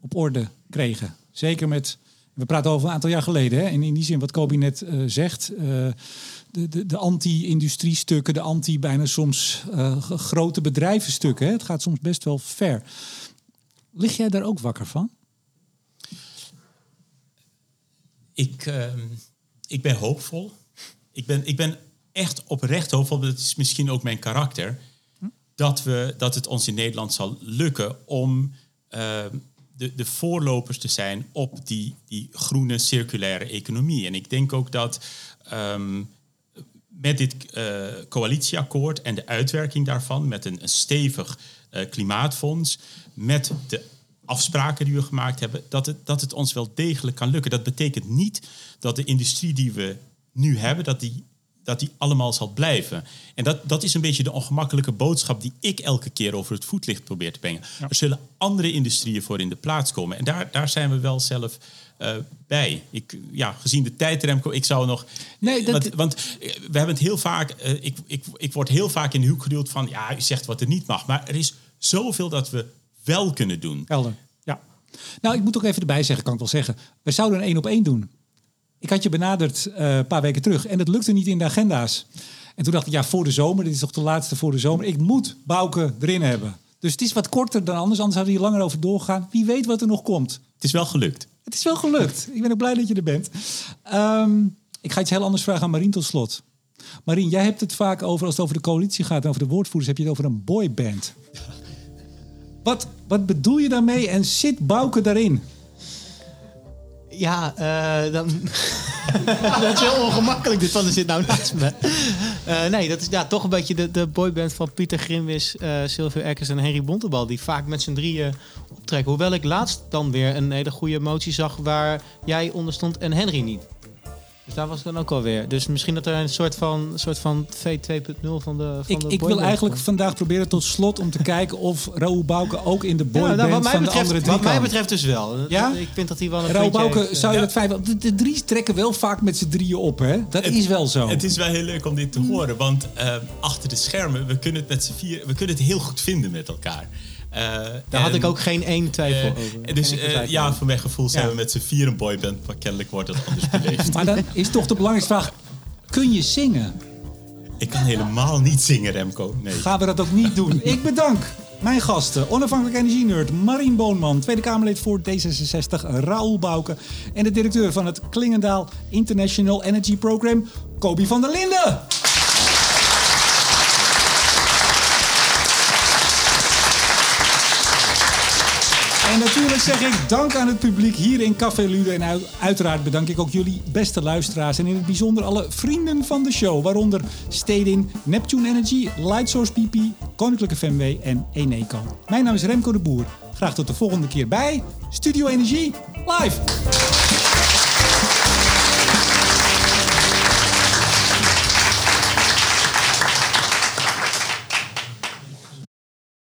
op orde kregen. Zeker met, we praten over een aantal jaar geleden. Hè? En in die zin wat Kobi net eh, zegt. eh, de, de, de anti-industriestukken, de anti bijna soms eh, grote bedrijvenstukken. Hè? Het gaat soms best wel ver. Lig jij daar ook wakker van? Ik, ehm, ik ben hoopvol. Ik ben, ik ben echt oprecht hoopvol. Dat is misschien ook mijn karakter. Dat, we, dat het ons in Nederland zal lukken om ehm, de, de voorlopers te zijn op die, die groene circulaire economie. En ik denk ook dat ehm, met dit eh, coalitieakkoord en de uitwerking daarvan, met een, een stevig eh, klimaatfonds, met de afspraken die we gemaakt hebben, dat het, dat het ons wel degelijk kan lukken. Dat betekent niet dat de industrie die we nu hebben, dat die, dat die allemaal zal blijven. En dat, dat is een beetje de ongemakkelijke boodschap die ik elke keer over het voetlicht probeer te brengen. Er zullen andere industrieën voor in de plaats komen. En daar, daar zijn we wel zelf eh, bij. Ik, ja, gezien de tijd, Remco, ik zou nog... Nee, dat- want, want eh, we hebben het heel vaak... eh, ik, ik, ik word heel vaak in de hoek geduwd van... ja, u zegt wat er niet mag. Maar er is zoveel dat we wel kunnen doen. Helder. Ja. Nou, ik moet ook even erbij zeggen, kan ik wel zeggen. We zouden een één op één doen. Ik had je benaderd eh, een paar weken terug en het lukte niet in de agenda's. En toen dacht ik, ja, voor de zomer, dit is toch de laatste voor de zomer. Ik moet Bouke erin hebben. Dus het is wat korter dan anders, anders hadden we hier langer over doorgegaan. Wie weet wat er nog komt. Het is wel gelukt. Het is wel gelukt. Ik ben ook blij dat je er bent. Ehm, ik ga iets heel anders vragen aan Marien tot slot. Marien, jij hebt het vaak over, als het over de coalitie gaat en over de woordvoerders, heb je het over een boyband. Wat, wat bedoel je daarmee en zit Bouke daarin? Ja, eh, dan... dat is heel ongemakkelijk dit van er zit nou naast me. Eh, nee, dat is ja, toch een beetje de, de boyband van Pieter Grimwis, eh Sylvia Eckers en Henry Bontebal... die vaak met z'n drieën optrekken. Hoewel ik laatst dan weer een hele goede motie zag... waar jij onder stond en Henry niet. Dus daar was het dan ook alweer. Dus misschien dat er een soort van, soort van V2.0 van de van Ik, de ik wil eigenlijk komt. vandaag proberen tot slot om te kijken of Raoul Bouke ook in de Ja, boyband nou, wat mij van de betreft, andere drie wat mij betreft dus wel. Ja? Ik vind dat hij wel een Raoul Bouke, heeft, zou je eh. dat want De, de drie trekken wel vaak met z'n drieën op, hè? Dat is wel zo. Het is wel heel leuk om dit te horen, want eh, achter de schermen, we kunnen het met z'n vier, we kunnen het heel goed vinden met elkaar. Eh, Daar had ik ook geen één twijfel eh, over. dus eh, twijfel ja, over. voor mijn gevoel zijn Ja. we met z'n vier een boyband, maar kennelijk wordt dat anders beleefd. Maar dan is toch de belangrijkste vraag... Kun je zingen? ik kan helemaal niet zingen, Remco. Nee. Gaan we dat ook niet doen? Ik bedank. Mijn gasten, onafhankelijk energie-nerd Marien Boonman, Tweede Kamerlid voor D66 Raoul Bouke en de directeur van het Klingendaal International Energy Program, Kobi van der Linden. En natuurlijk zeg ik dank aan het publiek hier in Café Lude. En uiteraard bedank ik ook jullie beste luisteraars. En in het bijzonder alle vrienden van de show. Waaronder Stedin, Neptune Energy, Lightsource PP, Koninklijke FMW en Eneco. Mijn naam is Remco de Boer. Graag tot de volgende keer bij Studio Energie live.